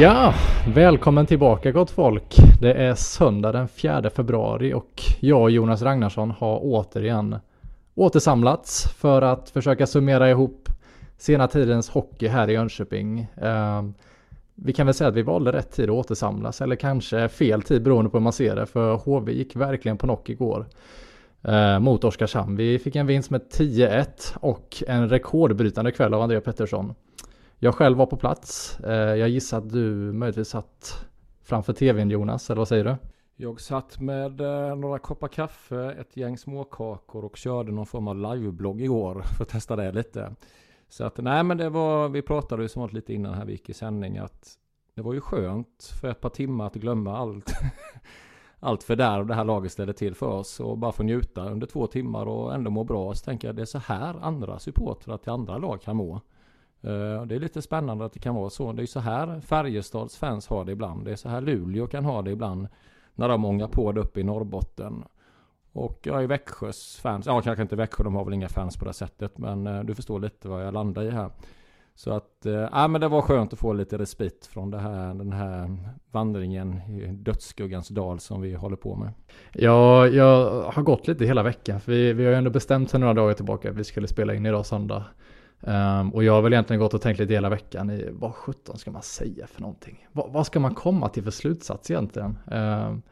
Ja, välkommen tillbaka gott folk. Det är söndag den 4 februari och jag och Jonas Ragnarsson har återigen återsamlats för att försöka summera ihop sena tidens hockey här i Jönköping. Ehm, vi kan väl säga att vi valde rätt tid att återsamlas eller kanske fel tid beroende på hur man ser det för HV gick verkligen på knock igår eh, mot Oskarshamn. Vi fick en vinst med 10-1 och en rekordbrytande kväll av André Pettersson. Jag själv var på plats. Eh, jag gissar att du möjligtvis satt framför tvn Jonas, eller vad säger du? Jag satt med eh, några koppar kaffe, ett gäng småkakor och körde någon form av liveblogg igår för att testa det lite. Så att nej men det var, vi pratade ju som vanligt lite innan här vi gick i sändning att det var ju skönt för ett par timmar att glömma allt. allt för där och det här laget ställer till för oss och bara få njuta under två timmar och ändå må bra. Så tänker jag det är så här andra supportrar till andra lag kan må. Uh, det är lite spännande att det kan vara så. Det är så här Färjestads fans har det ibland. Det är så här Luleå kan ha det ibland. När de ångar på det uppe i Norrbotten. Och jag är Växjös fans, ja kanske inte Växjö, de har väl inga fans på det sättet. Men uh, du förstår lite vad jag landar i här. Så att, uh, ja men det var skönt att få lite respit från det här, den här vandringen i dödsskuggans dal som vi håller på med. Ja, jag har gått lite hela veckan. För vi, vi har ju ändå bestämt sedan några dagar tillbaka att vi skulle spela in idag söndag. Um, och jag har väl egentligen gått och tänkt lite hela veckan i vad sjutton ska man säga för någonting? Va, vad ska man komma till för slutsats egentligen? Um,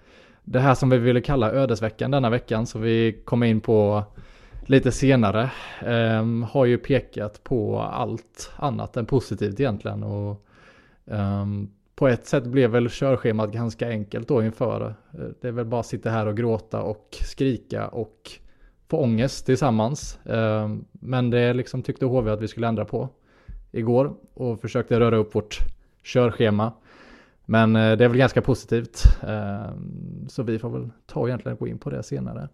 det här som vi ville kalla ödesveckan denna veckan, som vi kom in på lite senare, um, har ju pekat på allt annat än positivt egentligen. Och på ett sätt blev väl körschemat ganska enkelt då inför. Eh, det är väl bara att sitta här och gråta och skrika och få ångest tillsammans. Ehm, men det liksom tyckte HV att vi skulle ändra på igår och försökte röra upp vårt körschema. Men eh, det är väl ganska positivt. Ehm, så vi får väl ta och egentligen gå in på det senare.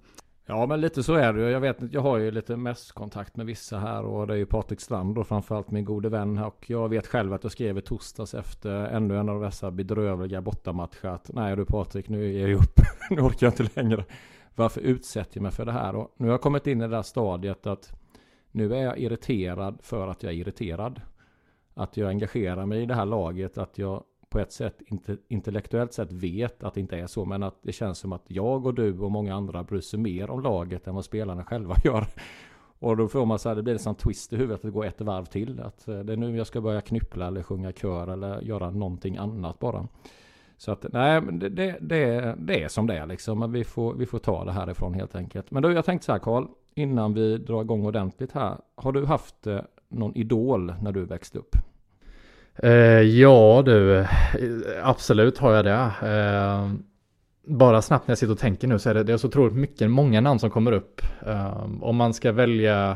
Ja men lite så är det Jag vet inte. jag har ju lite mässkontakt med vissa här och det är ju Patrik Strand och framförallt min gode vän och jag vet själv att jag skrev i torsdags efter ännu en av dessa bedrövliga bortamatcher att nej du Patrik nu ger jag upp. nu orkar jag inte längre. Varför utsätter jag mig för det här? Och nu har jag kommit in i det där stadiet att nu är jag irriterad för att jag är irriterad. Att jag engagerar mig i det här laget, att jag på ett sätt intellektuellt sett vet att det inte är så, men att det känns som att jag och du och många andra bryr sig mer om laget än vad spelarna själva gör. Och då får man så här, det blir en sån twist i huvudet att det går ett varv till. Att eh, det är nu jag ska börja knyppla eller sjunga kör eller göra någonting annat bara. Så att nej, det, det, det, det är som det är liksom. Men vi får, vi får ta det härifrån helt enkelt. Men då jag tänkte så här Karl, innan vi drar igång ordentligt här. Har du haft eh, någon idol när du växte upp? Eh, ja du, absolut har jag det. Eh, bara snabbt när jag sitter och tänker nu så är det, det är så otroligt mycket, många namn som kommer upp. Eh, om man ska välja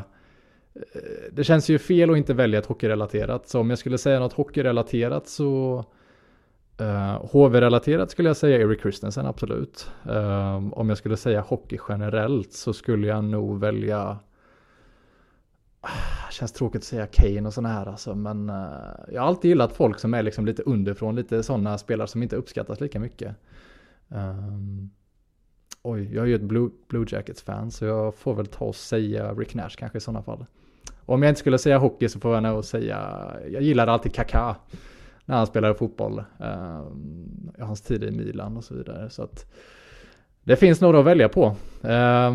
eh, det känns ju fel att inte välja ett hockeyrelaterat. Så om jag skulle säga något hockeyrelaterat så Eh, uh, HV-relaterat skulle jag säga Eric Christensen, absolut. Uh, om jag skulle säga hockey generellt så skulle jag nog välja uh, Känns tråkigt att säga Kane och sådana här alltså, men uh, jag har alltid gillat folk som är liksom lite underifrån, lite sådana spelare som inte uppskattas lika mycket. Oj, jag är ju ett Blue, Blue Jackets-fan så jag får väl ta och säga Rick Nash kanske i sådana fall. Och om jag inte skulle säga hockey så får jag nog säga, jag gillar alltid Kaká när han spelade fotboll. Eh, hans tid i Milan och så vidare. Så att det finns några att välja på. Eh,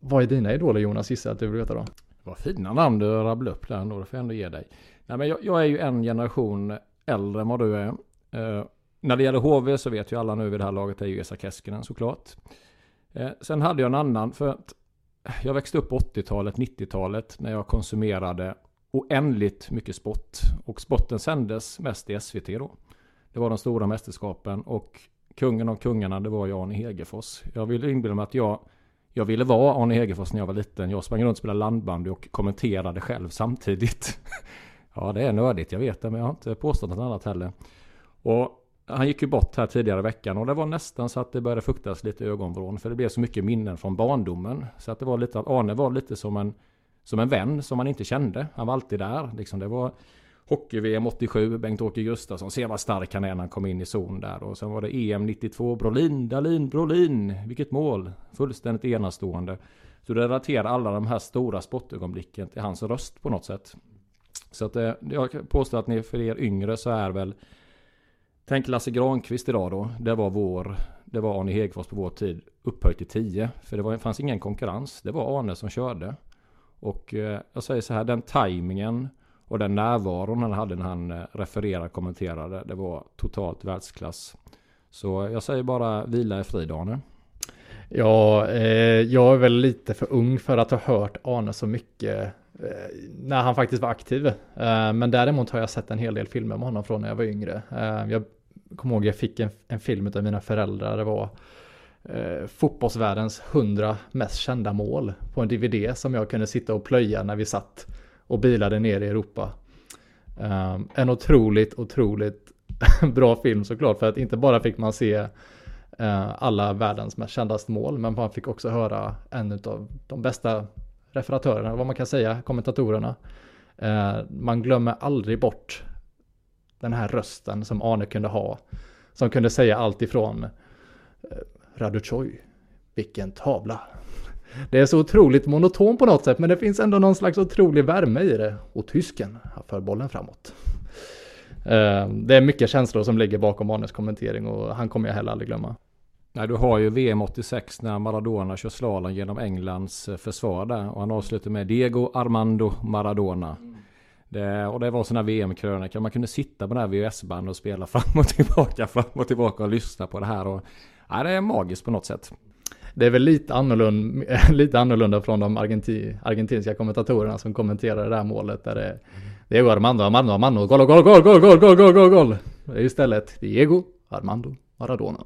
vad är dina idoler Jonas, gissar att du vill veta då? Vad fina namn du rabblade upp där ändå, det får jag ändå ge dig. Nej, men jag, jag, är ju en generation äldre än vad du är. Eh, när det gäller HV så vet ju alla nu vid det här laget är ju Esa Keskinen såklart. Eh, sen hade jag en annan för att jag växte upp 80-talet, 90-talet när jag konsumerade oändligt mycket sport. Och sporten sändes mest i SVT då. Det var de stora mästerskapen och kungen av kungarna det var ju Arne Hegerfors. Jag vill inbilla mig att jag, jag ville vara Arne Hegerfors när jag var liten. Jag sprang runt och spelade landbandy och kommenterade själv samtidigt. ja det är nördigt, jag vet det, men jag har inte påstått något annat heller. Och han gick ju bort här tidigare i veckan och det var nästan så att det började fuktas lite i ögonvrån. För det blev så mycket minnen från barndomen. Så att det var lite att Arne var lite som en som en vän som man inte kände. Han var alltid där. Liksom det var Hockey-VM 87, Bengt-Åke Gustafsson. Se vad stark han är när han kom in i zon där. Och sen var det EM 92, Brolin, Dalin, Brolin. Vilket mål! Fullständigt enastående. Så det relaterar alla de här stora sportögonblicken till hans röst på något sätt. Så att eh, jag påstår att ni för er yngre så är väl Tänk Lasse Granqvist idag då. Det var vår Det var Arne Hegfors på vår tid upphöjt till 10. För det var, fanns ingen konkurrens. Det var Arne som körde. Och eh, jag säger så här, den tajmingen och den närvaron han hade när han eh, refererade och kommenterade, det var totalt världsklass. Så jag säger bara vila i frid Arne. Ja, eh, jag är väl lite för ung för att ha hört Arne så mycket eh, när han faktiskt var aktiv. Eh, men däremot har jag sett en hel del filmer med honom från när jag var yngre. Eh, jag kommer ihåg jag fick en, en film av mina föräldrar. Det var eh, fotbollsvärldens 100 mest kända mål på en DVD som jag kunde sitta och plöja när vi satt och bilade ner i Europa. Eh, en otroligt, otroligt bra film såklart för att inte bara fick man se eh, alla världens mest kändaste mål men man fick också höra en av de bästa referatörerna, vad man kan säga, kommentatorerna. Eh, man glömmer aldrig bort den här rösten som Arne kunde ha. Som kunde säga allt ifrån eh, Raduchoj. Vilken tavla. Det är så otroligt monoton på något sätt, men det finns ändå någon slags otrolig värme i det. Och tysken för bollen framåt. Eh, det är mycket känslor som ligger bakom Arnes kommentering och han kommer jag heller aldrig glömma. Nej, du har ju VM 86 när Maradona kör slalom genom Englands eh, försvar där. Och han avslutar med Diego Armando Maradona. Det, och det var sådana VM-krönikor. Man kunde sitta på den här VHS-bandet och spela fram och tillbaka, fram och tillbaka och lyssna på det här. Och ja, det är magiskt på något sätt. Det är väl lite annorlunda, lite annorlunda från de argenti, argentinska kommentatorerna som kommenterar det här målet. Där det, Diego Armando, Armando, Armando, gol, gol, gol, gol, gol, gol, gol, gol, gol. Är istället Diego Armando Maradona.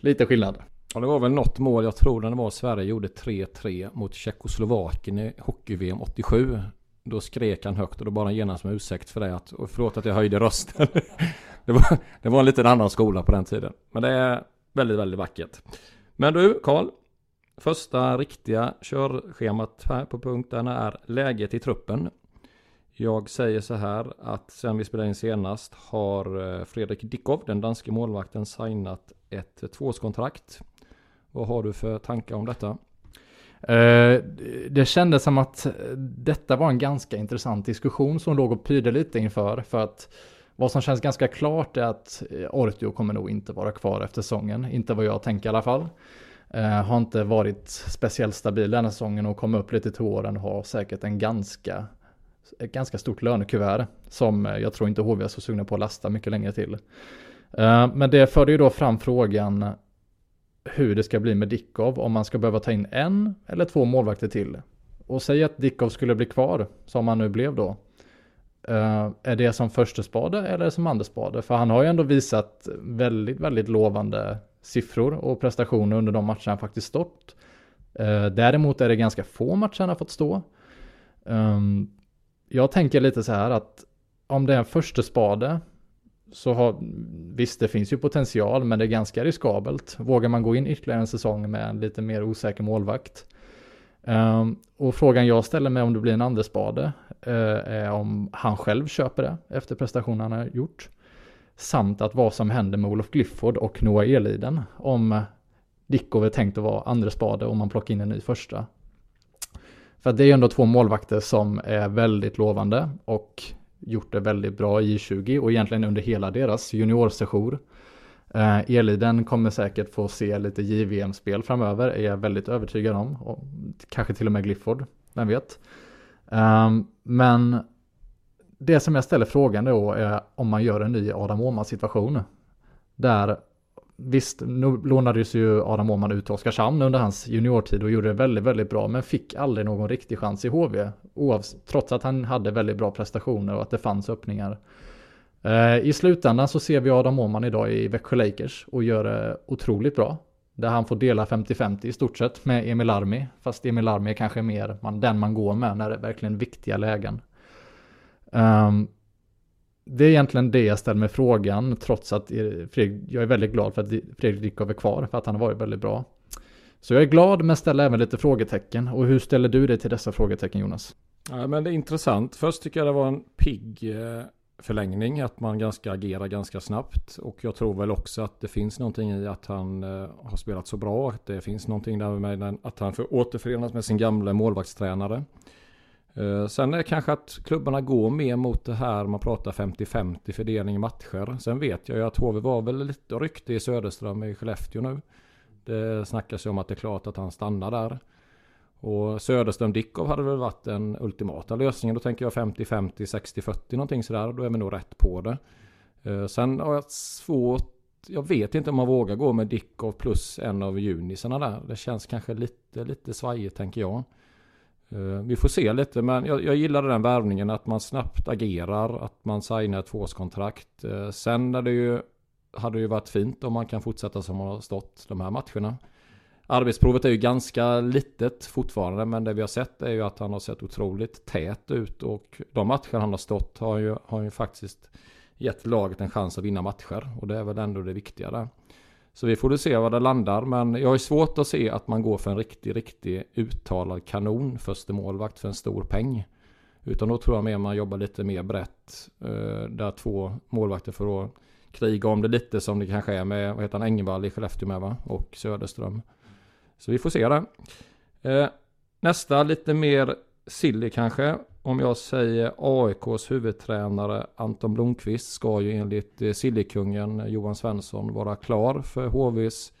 Lite skillnad. Och det var väl något mål, jag tror det var Sverige gjorde 3-3 mot Tjeckoslovakien i hockey-VM 87. Då skrek han högt och då bad han genast med ursäkt för det. Att, och förlåt att jag höjde rösten. det, var, det var en lite annan skola på den tiden. Men det är väldigt, väldigt vackert. Men du, Karl. Första riktiga körschemat här på punkten är läget i truppen. Jag säger så här att sen vi spelade in senast har eh, Fredrik Dickov, den danske målvakten, signat ett tvåårskontrakt. Vad har du för tankar om detta? Eh, det kändes som att detta var en ganska intressant diskussion som låg och pyrde lite inför. För att vad som känns ganska klart är att eh, Ortio kommer nog inte vara kvar efter säsongen. Inte vad jag tänker i alla fall. Uh, har inte varit speciellt stabil den här säsongen och kommer upp lite till åren och har säkert en ganska, ett ganska stort lönekuvert. Som eh, jag tror inte HV är så sugna på att lasta mycket längre till. Uh, men det förde ju då fram frågan hur det ska bli med Dickov, om man ska behöva ta in en eller två målvakter till. Och säg att Dickov skulle bli kvar, som han nu blev då. Uh, är det som första spade eller som andra spade? För han har ju ändå visat väldigt, väldigt lovande siffror och prestationer under de matcher han faktiskt stått. Uh, däremot är det ganska få matcher han har fått stå. Um, jag tänker lite så här att om det är en första spade så har, visst det finns ju potential men det är ganska riskabelt. Vågar man gå in ytterligare en säsong med en lite mer osäker målvakt? Um, och frågan jag ställer mig om det blir en andra spade uh, eh, är om han själv köper det efter prestationen han har gjort. Samt att vad som händer med Olof Glyfford och Noah Eliden om Dickov är tänkt att vara andra spade om man plockar in en ny första. För att det är ändå två målvakter som är väldigt lovande och gjort det väldigt bra i 20 och egentligen under hela deras juniorsession. Eh, Eliden kommer säkert få se lite JVM-spel framöver, är jag väldigt övertygad om. Och kanske till och med Glifford, vem vet. Eh, men det som jag ställer frågan då är om man gör en ny Adam Åhman situation. Där Visst, nu lånades ju Adam Åhman ut till Oskarshamn under hans juniortid och gjorde det väldigt, väldigt bra, men fick aldrig någon riktig chans i HV. Oavs trots att han hade väldigt bra prestationer och att det fanns öppningar. Eh, I slutändan så ser vi Adam Åhman idag i Växjö Lakers och gör det otroligt bra. Där han får dela 50-50 i stort sett med Emil Armi. Fast Emil Armi är kanske mer man, den man går med när det är verkligen viktiga lägen. Um, det är egentligen det jag ställer mig frågan, trots att Fredrik, jag är väldigt glad för att Fredrik Dickov är kvar, för att han har varit väldigt bra. Så jag är glad, men ställer även lite frågetecken. Och hur ställer du dig till dessa frågetecken, Jonas? Ja, men det är intressant. Först tycker jag det var en pigg eh, förlängning, att man ganska agerar ganska snabbt. Och jag tror väl också att det finns någonting i att han eh, har spelat så bra. Att det finns någonting där med att han får återförenas med sin gamla målvaktstränare. Eh, sen är det kanske att klubbarna går mer mot det här man pratar 50-50 fördelning i matcher. Sen vet jag ju att HV var väl lite rykte i Söderström i Skellefteå nu. Det snackas ju om att det är klart att han stannar där. Och Söderström Dickov hade väl varit den ultimata lösningen. Då tänker jag 50-50, 60-40 någonting sådär. Då är vi nog rätt på det. Eh, sen har jag svårt jag vet inte om man vågar gå med Dickov plus en av junisarna där. Det känns kanske lite, lite svajigt tänker jag. Eh, vi får se lite, men jag, jag gillade den värvningen att man snabbt agerar, att man signar ett tvåårskontrakt. Eh, sen är det ju, hade det ju varit fint om man kan fortsätta som man har stått de här matcherna. Arbetsprovet är ju ganska litet fortfarande, men det vi har sett är ju att han har sett otroligt tät ut och de matcher han har stått har ju, har ju faktiskt gett laget en chans att vinna matcher och det är väl ändå det viktiga där. Så vi får se var det landar. Men jag har svårt att se att man går för en riktig, riktig uttalad kanon första målvakt för en stor peng. Utan då tror jag mer man jobbar lite mer brett. Eh, där två målvakter får då kriga om det lite som det kanske är med, vad heter han, Engvall i Skellefteå med va? Och Söderström. Så vi får se det. Eh, nästa lite mer silly kanske. Om jag säger AIKs huvudtränare Anton Blomqvist ska ju enligt eh, Sillykungen Johan Svensson vara klar för HVs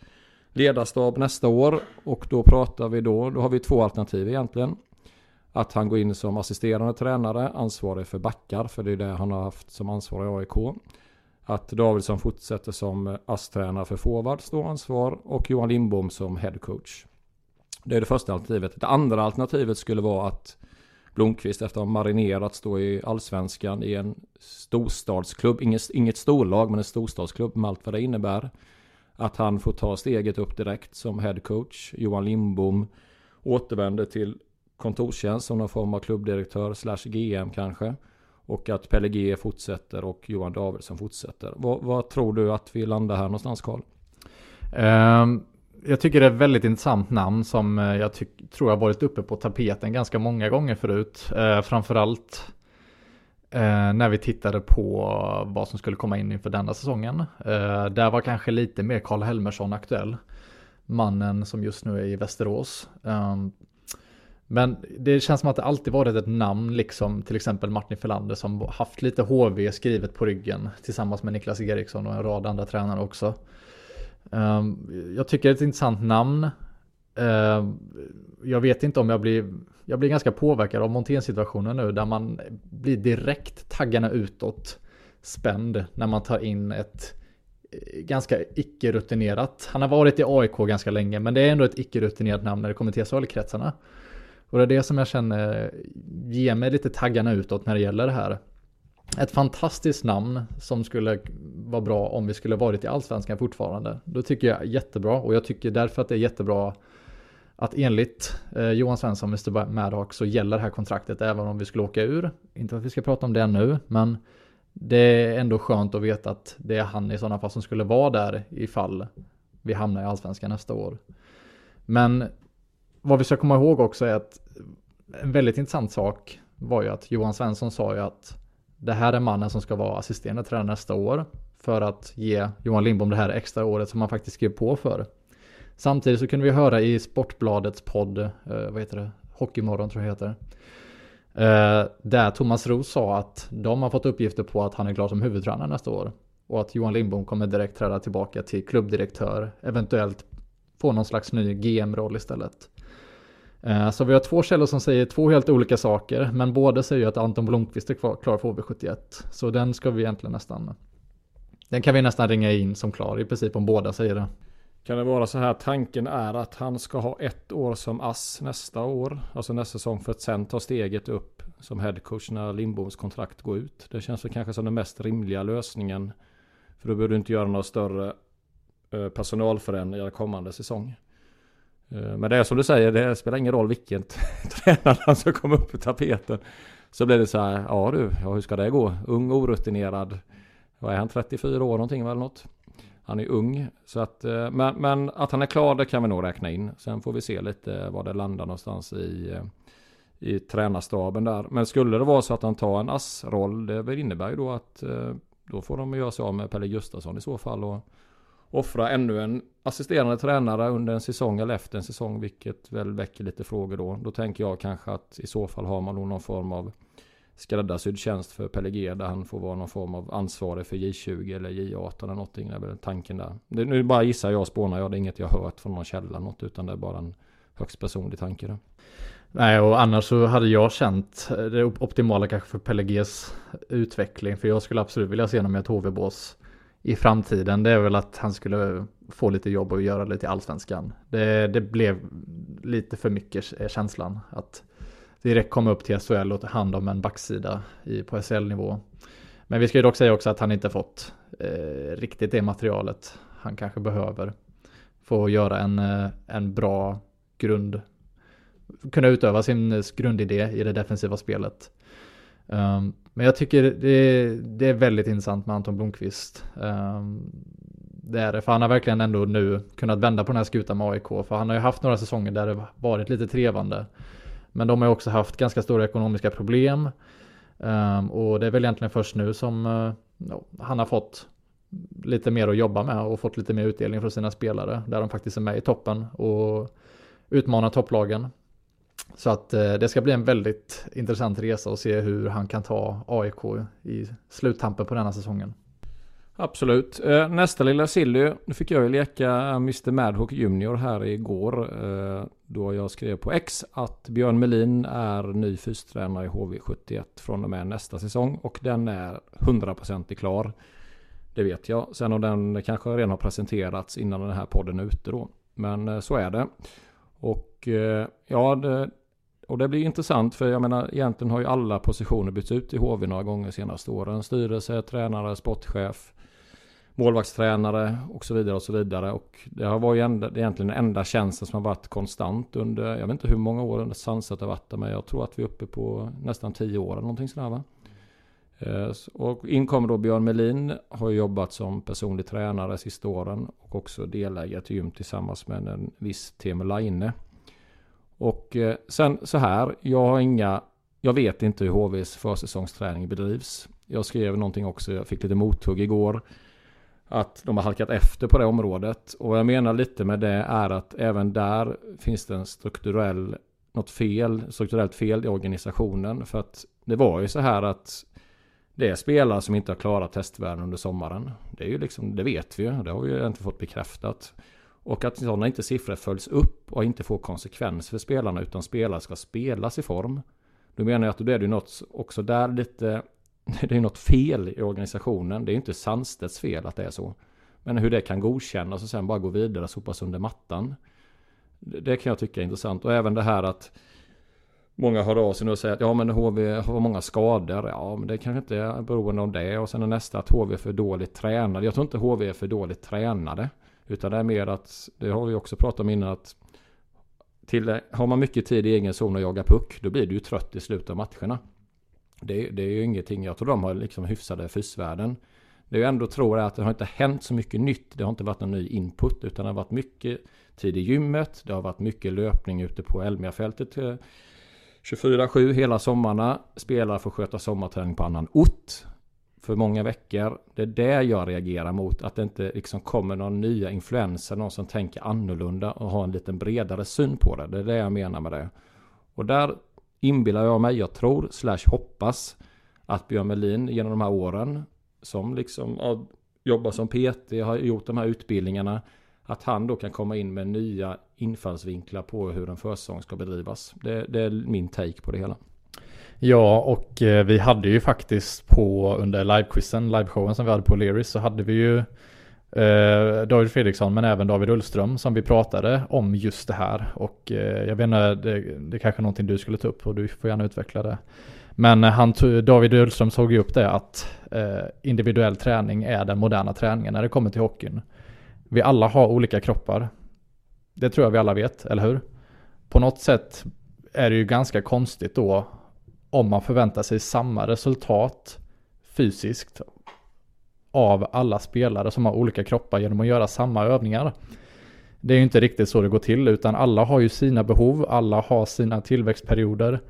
ledarstab nästa år. Och då pratar vi då, då har vi två alternativ egentligen. Att han går in som assisterande tränare, ansvarig för backar, för det är det han har haft som ansvarig i AIK. Att Davidsson fortsätter som ASS-tränare för forwards då ansvar och Johan Lindbom som headcoach. Det är det första alternativet. Det andra alternativet skulle vara att Blomqvist efter att ha marinerats då i allsvenskan i en storstadsklubb, inget, inget storlag men en storstadsklubb med allt vad det innebär. Att han får ta steget upp direkt som headcoach. Johan Lindbom återvänder till kontorstjänst som någon form av klubbdirektör slash GM kanske. Och att Pelle G fortsätter och Johan Davidsson fortsätter. Vad, vad tror du att vi landar här någonstans Karl? Um, jag tycker det är ett väldigt intressant namn som eh, jag tror har varit uppe på tapeten ganska många gånger förut. Uh, framförallt uh, när vi tittade på vad som skulle komma in inför denna säsongen. Uh, där var kanske lite mer Karl Helmersson aktuell. Mannen som just nu är i Västerås. Um, men det känns som att det alltid varit ett namn, liksom till exempel Martin Felander som haft lite HV skrivet på ryggen tillsammans med Niklas Eriksson och en rad andra tränare också. Ehm, jag tycker det är ett intressant namn. Ehm, jag vet inte om jag blir, jag blir ganska påverkad av Montén-situationen nu där man blir direkt taggarna utåt spänd när man tar in ett eh, ganska icke-rutinerat. Han har varit i AIK ganska länge men det är ändå ett icke-rutinerat namn när det kommer till SHL-kretsarna. Och det är det som jag känner ger mig lite taggarna utåt när det gäller det här ett fantastiskt namn som skulle vara bra om vi skulle varit i allsvenskan fortfarande. Då tycker jag jättebra och jag tycker därför att det är jättebra att enligt eh, Johan Svensson, Mr Madhawk, så gäller det här kontraktet även om vi skulle åka ur. Inte att vi ska prata om det nu, men det är ändå skönt att veta att det är han i sådana fall som skulle vara där ifall vi hamnar i allsvenskan nästa år. Men vad vi ska komma ihåg också är att en väldigt intressant sak var ju att Johan Svensson sa ju att det här är mannen som ska vara assisterande tränare nästa år för att ge Johan Lindbom det här extra året som han faktiskt skrev på för. Samtidigt så kunde vi höra i Sportbladets podd, eh, vad heter det, Hockeymorgon tror jag heter. Eh, där Thomas Roos sa att de har fått uppgifter på att han är klar som huvudtränare nästa år. Och att Johan Lindbom kommer direkt träda tillbaka till klubbdirektör, eventuellt få någon slags ny GM-roll istället. Eh, så vi har två källor som säger två helt olika saker, men båda säger att Anton Blomqvist är klar för HV71. Så den ska vi egentligen nästan, den kan vi nästan ringa in som klar i princip om båda säger det. Kan det vara så här tanken är att han ska ha ett år som ass nästa år, alltså nästa säsong för att sen ta steget upp som headcoach när Lindboms kontrakt går ut. Det känns väl kanske som den mest rimliga lösningen. För då behöver du inte göra några större eh, personalförändringar kommande säsong. Eh, men det är som du säger, det spelar ingen roll vilken tränare som kommer upp på tapeten. Så blir det så här, ja du, ja, hur ska det gå? Ung, orutinerad. Vad är han, 34 år någonting eller något? Han är ung. Så att, eh, men, men, att han är klar, det kan vi nog räkna in. Sen får vi se lite var det landar någonstans i, eh, i tränarstaben där. Men skulle det vara så att han tar en ASS-roll, det innebär ju då att då får de göra sig av med Pelle Gustafsson i så fall. Och, offra ännu en assisterande tränare under en säsong eller efter en säsong, vilket väl väcker lite frågor då. Då tänker jag kanske att i så fall har man nog någon form av skräddarsydd tjänst för Pellegé där han får vara någon form av ansvarig för J20 eller J18 eller någonting. Det är väl tanken där. Det, nu bara gissar jag och spånar jag. Det är inget jag hört från någon källa något utan det är bara en högst personlig tanke. Där. Nej, och annars så hade jag känt det optimala kanske för Pellegés utveckling. För jag skulle absolut vilja se honom i ett HV-bås i framtiden det är väl att han skulle få lite jobb och göra lite i allsvenskan. Det, det blev lite för mycket eh, känslan att direkt komma upp till SHL och ta hand om en backsida i, på SHL-nivå. Men vi ska ju dock säga också att han inte fått eh, riktigt det materialet han kanske behöver. För att göra en, eh, en bra grund, kunna utöva sin eh, grundidé i det defensiva spelet. Um, men jag tycker det, det, är väldigt intressant med Anton Blomqvist. Um, det är det, för han har verkligen ändå nu kunnat vända på den här skutan med AIK. För han har ju haft några säsonger där det varit lite trevande. Men de har också haft ganska stora ekonomiska problem. Um, och det är väl egentligen först nu som uh, han har fått lite mer att jobba med och fått lite mer utdelning från sina spelare. Där de faktiskt är med i toppen och utmanar topplagen. Så att eh, det ska bli en väldigt intressant resa och se hur han kan ta AIK i sluttampen på denna säsongen. Absolut. Eh, nästa lilla silly. Nu fick jag ju leka Mr Madhawk Junior här igår. Eh, då jag skrev på X att Björn Melin är ny fystränare i HV71 från och med nästa säsong. Och den är 100% klar. Det vet jag. Sen om den kanske redan har presenterats innan den här podden är ute då. Men eh, så är det. Och eh, ja, det, och det blir intressant för jag menar egentligen har ju alla positioner bytts ut i HV några gånger de senaste åren. Styrelse, tränare, sportchef, målvaktstränare och så vidare och så vidare. Och det har varit enda, egentligen den enda tjänsten som har varit konstant under, jag vet inte hur många år Sansat har varit där, men jag tror att vi är uppe på nästan tio år eller någonting sådär va. Eh, och in kommer då Björn Melin, har jobbat som personlig tränare sista åren och också delägare till gym tillsammans med en viss Teemu Laine. Och eh, sen så här, jag har inga, jag vet inte hur HVs försäsongsträning bedrivs. Jag skrev någonting också, jag fick lite mothugg igår. Att de har halkat efter på det området. Och vad jag menar lite med det är att även där finns det en strukturell, något fel, strukturellt fel i organisationen. För att det var ju så här att det är spelare som inte har klarat testvärden under sommaren. Det är ju liksom, det vet vi ju, det har vi ju inte fått bekräftat. Och att sådana inte siffror följs upp och inte får konsekvens för spelarna utan spelare ska spelas i form. Då menar jag att då är det något också där lite, det är något fel i organisationen. Det är inte Sandstedts fel att det är så. Men hur det kan godkännas och sen bara gå vidare och sopas under mattan. Det kan jag tycka är intressant. Och även det här att Många hör av sig nu och säger att ja men HV har många skador. Ja men det kanske inte är beroende av det. Och sen är nästa att HV är för dåligt tränade. Jag tror inte HV är för dåligt tränade. Utan det är mer att, det har vi också pratat om innan, att till, har man mycket tid i egen zon och jagar puck, då blir du ju trött i slutet av matcherna. Det, det är ju ingenting, jag tror de har liksom hyfsade fysvärden. Det jag ändå tror är att det har inte hänt så mycket nytt. Det har inte varit någon ny input utan det har varit mycket tid i gymmet. Det har varit mycket löpning ute på Elmiafältet eh, 24-7 hela sommarna. Spelare får sköta sommarträning på annan ort för många veckor. Det är det jag reagerar mot. Att det inte liksom kommer någon nya influenser, någon som tänker annorlunda och har en lite bredare syn på det. Det är det jag menar med det. Och där inbillar jag mig, jag tror, slash hoppas att Björn Melin genom de här åren som liksom ja, jobbar som PT, har gjort de här utbildningarna. Att han då kan komma in med nya infallsvinklar på hur en försäsong ska bedrivas. Det, det, är min take på det hela. Ja, och eh, vi hade ju faktiskt på under livequizen, liveshowen som vi hade på Leris, så hade vi ju eh, David Fredriksson men även David Ullström som vi pratade om just det här. Och eh, jag vet inte, det, det är kanske är någonting du skulle ta upp och du får gärna utveckla det. Men eh, han, David Ullström såg ju upp det att eh, individuell träning är den moderna träningen när det kommer till hockeyn. Vi alla har olika kroppar. Det tror jag vi alla vet, eller hur? På något sätt är det ju ganska konstigt då om man förväntar sig samma resultat fysiskt av alla spelare som har olika kroppar genom att göra samma övningar. Det är ju inte riktigt så det går till utan alla har ju sina behov, alla har sina tillväxtperioder.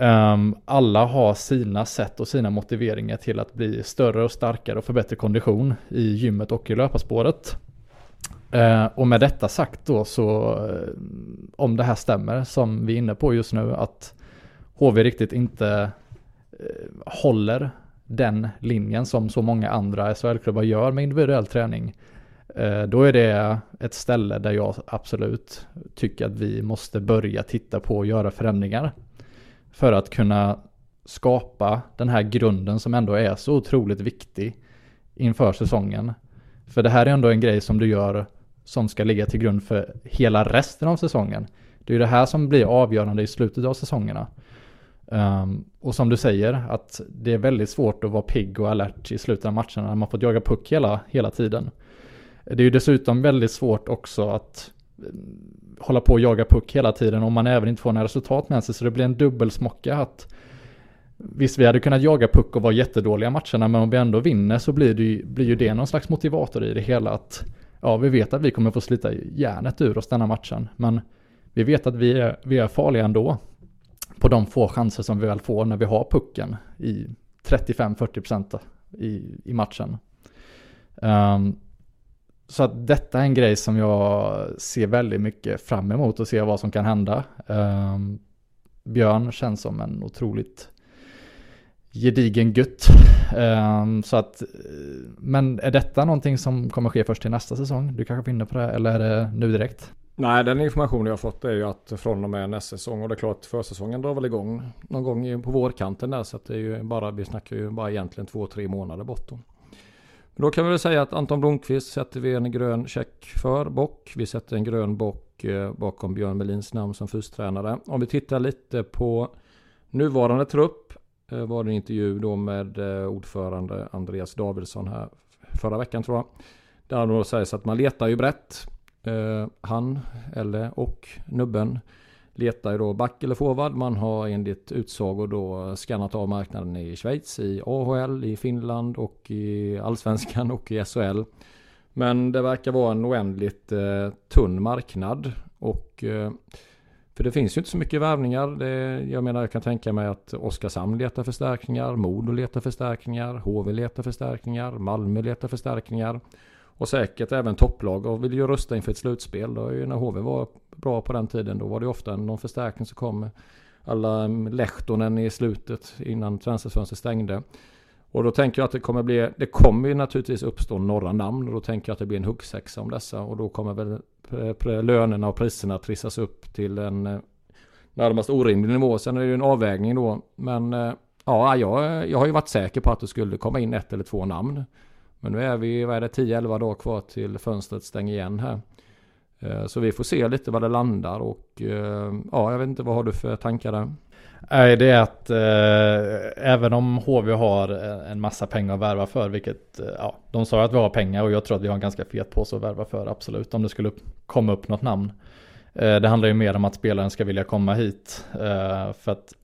Um, alla har sina sätt och sina motiveringar till att bli större och starkare och få bättre kondition i gymmet och i löparspåret. Uh, och med detta sagt då så, uh, om det här stämmer som vi är inne på just nu, att HV riktigt inte uh, håller den linjen som så många andra SHL-klubbar gör med individuell träning. Eh, då är det ett ställe där jag absolut tycker att vi måste börja titta på och göra förändringar för att kunna skapa den här grunden som ändå är så otroligt viktig inför säsongen. För det här är ändå en grej som du gör som ska ligga till grund för hela resten av säsongen. Det är ju det här som blir avgörande i slutet av säsongerna. Um, och som du säger, att det är väldigt svårt att vara pigg och alert i slutet av matcherna när man fått jaga puck hela, hela tiden. Det är ju dessutom väldigt svårt också att hålla på och jaga puck hela tiden om man även inte får några resultat med sig. Så det blir en dubbelsmocka att Visst, vi hade kunnat jaga puck och vara jättedåliga matcherna, men om vi ändå vinner så blir det, ju, blir ju det någon slags motivator i det hela. att Ja, vi vet att vi kommer få slita järnet ur oss denna matchen, men vi vet att vi är, vi är farliga ändå. På de få chanser som vi väl får när vi har pucken i 35-40% i, i matchen. Um, så att detta är en grej som jag ser väldigt mycket fram emot och ser vad som kan hända. Um, Björn känns som en otroligt gedigen gutt. Um, så att, eh, men är detta någonting som kommer ske först till nästa säsong? Du kanske finner på det eller är det nu direkt? Nej, den information jag har fått är ju att från och med nästa säsong och det är klart försäsongen drar väl igång någon gång på vårkanten där så att det är ju bara, vi snackar ju bara egentligen två, tre månader bort då. Då kan vi väl säga att Anton Blomqvist sätter vi en grön check för bock. Vi sätter en grön bock eh, bakom Björn Melins namn som fystränare. Om vi tittar lite på nuvarande trupp eh, var det en intervju då med eh, ordförande Andreas Davidsson här förra veckan tror jag. Där då sägs att man letar ju brett. Han eller och nubben letar ju då back eller forward. Man har enligt utsago då skannat av marknaden i Schweiz, i AHL, i Finland och i Allsvenskan och i SHL. Men det verkar vara en oändligt eh, tunn marknad. Och, eh, för det finns ju inte så mycket värvningar. Det, jag menar jag kan tänka mig att Oskarshamn letar förstärkningar, Modo letar förstärkningar, HV letar förstärkningar, Malmö letar förstärkningar. Och säkert även topplag och vill ju rösta inför ett slutspel. Det var ju när HV var bra på den tiden. Då var det ofta någon förstärkning som kom. Alla mm, Lehtonen i slutet innan transferfönstret stängde. Och då tänker jag att det kommer bli, det kommer ju naturligtvis uppstå några namn och då tänker jag att det blir en huggsexa om dessa och då kommer väl eh, lönerna och priserna trissas upp till en eh, närmast orimlig nivå. Sen är det ju en avvägning då. Men eh, ja, jag, jag har ju varit säker på att det skulle komma in ett eller två namn. Men nu är vi, vad är det, 10-11 dagar kvar till fönstret stänger igen här. Eh, så vi får se lite vad det landar och eh, ja, jag vet inte vad har du för tankar där? Nej, det är att eh, även om HV har en massa pengar att värva för, vilket, eh, ja, de sa att vi har pengar och jag tror att vi har en ganska fet påse att värva för, absolut, om det skulle komma upp något namn. Eh, det handlar ju mer om att spelaren ska vilja komma hit. Eh, för att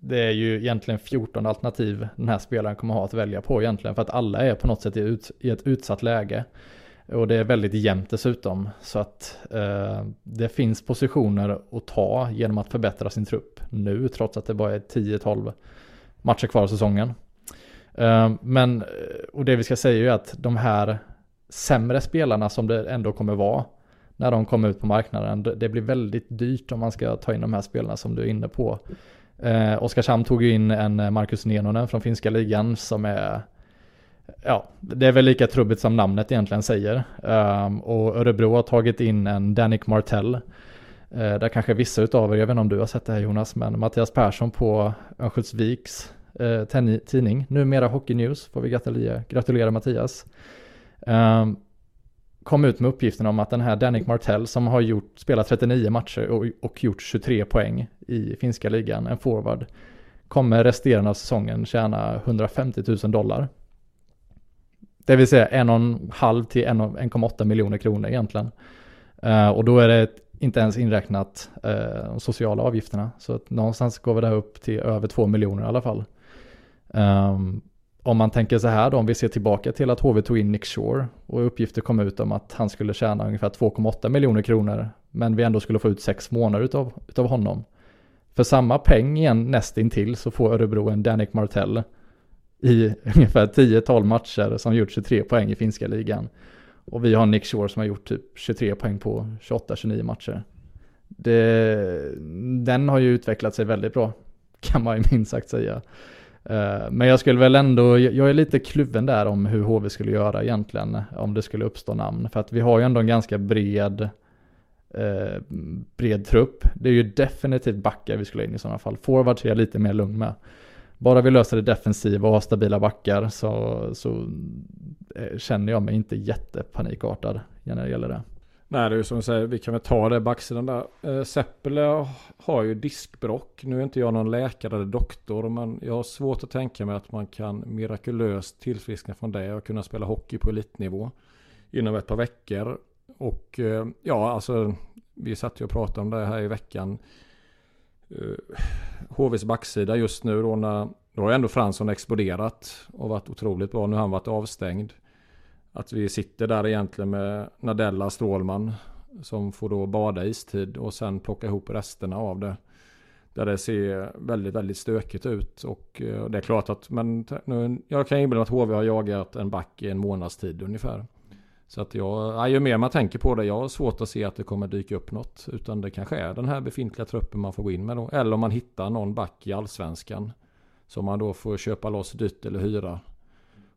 det är ju egentligen 14 alternativ den här spelaren kommer ha att välja på egentligen. För att alla är på något sätt i, ett utsatt läge. Och det är väldigt jämnt dessutom. Så att eh, det finns positioner att ta genom att förbättra sin trupp nu. Trots att det bara är 10-12 matcher kvar av säsongen. Eh, men, och det vi ska säga är ju att de här sämre spelarna som det ändå kommer vara när de kommer ut på marknaden. Det blir väldigt dyrt om man ska ta in de här spelarna som du är inne på. Eh, Oskarshamn tog ju in en Marcus Nenonen från finska ligan som är Ja, det är väl lika trubbigt som namnet egentligen säger. Um, och Örebro har tagit in en Danik Martell. Uh, där kanske vissa utav er, jag vet inte om du har sett det här Jonas, men Mattias Persson på Örnsköldsviks uh, tidning, numera Hockey News, får vi gratulera, gratulera Mattias. Um, kom ut med uppgiften om att den här Danik Martell som har gjort, spelat 39 matcher och, och gjort 23 poäng i finska ligan, en forward, kommer resterande av säsongen tjäna 150 000 dollar. Det vill säga en och en halv till 1,8 miljoner kronor egentligen. Uh, och då är det inte ens inräknat uh, de sociala avgifterna. Så att någonstans går vi där upp till över 2 miljoner i alla fall. Um, om man tänker så här då, om vi ser tillbaka till att HV tog in Nick Shore och uppgifter kom ut om att han skulle tjäna ungefär 2,8 miljoner kronor, men vi ändå skulle få ut sex månader utav, utav honom. För samma peng igen nästintill så får Örebro en Danik Martell i ungefär 10-12 matcher som gjort 23 poäng i finska ligan. Och vi har Nick Shore som har gjort typ 23 poäng på 28-29 matcher. Det, den har ju utvecklat sig väldigt bra, kan man ju minst sagt säga. Eh, men jag skulle väl ändå, jag är lite kluven där om hur HV skulle göra egentligen, om det skulle uppstå namn. För att vi har ju ändå en ganska bred, eh, bred trupp. Det är ju definitivt backar vi skulle ha in i sådana fall. Forwards är jag lite mer lugn med. Bara vi löser det defensiva och har stabila backar så, så eh, känner jag mig inte jättepanikartad när det gäller det. Nej, det är ju som du säger, vi kan väl ta det backsidan där. Eh, Seppele har ju diskbrock. Nu är inte jag någon läkare eller doktor, men jag har svårt att tänka mig att man kan mirakulöst tillfriskna från det och kunna spela hockey på elitnivå inom ett par veckor. Och eh, ja, alltså vi satt ju och pratade om det här i veckan. Eh, HVs backsida just nu då när då har ändå Fransson exploderat och varit otroligt bra. Nu har han varit avstängd. Att vi sitter där egentligen med Nadella Strålman som får då bada istid och sen plocka ihop resterna av det. Där det ser väldigt, väldigt stökigt ut och eh, det är klart att men nu, jag kan inbilla mig att HV har jagat en back i en månads tid ungefär. Så att jag, ju mer man tänker på det, jag har svårt att se att det kommer dyka upp något. Utan det kanske är den här befintliga truppen man får gå in med då. Eller om man hittar någon back i allsvenskan. Som man då får köpa loss dyrt eller hyra.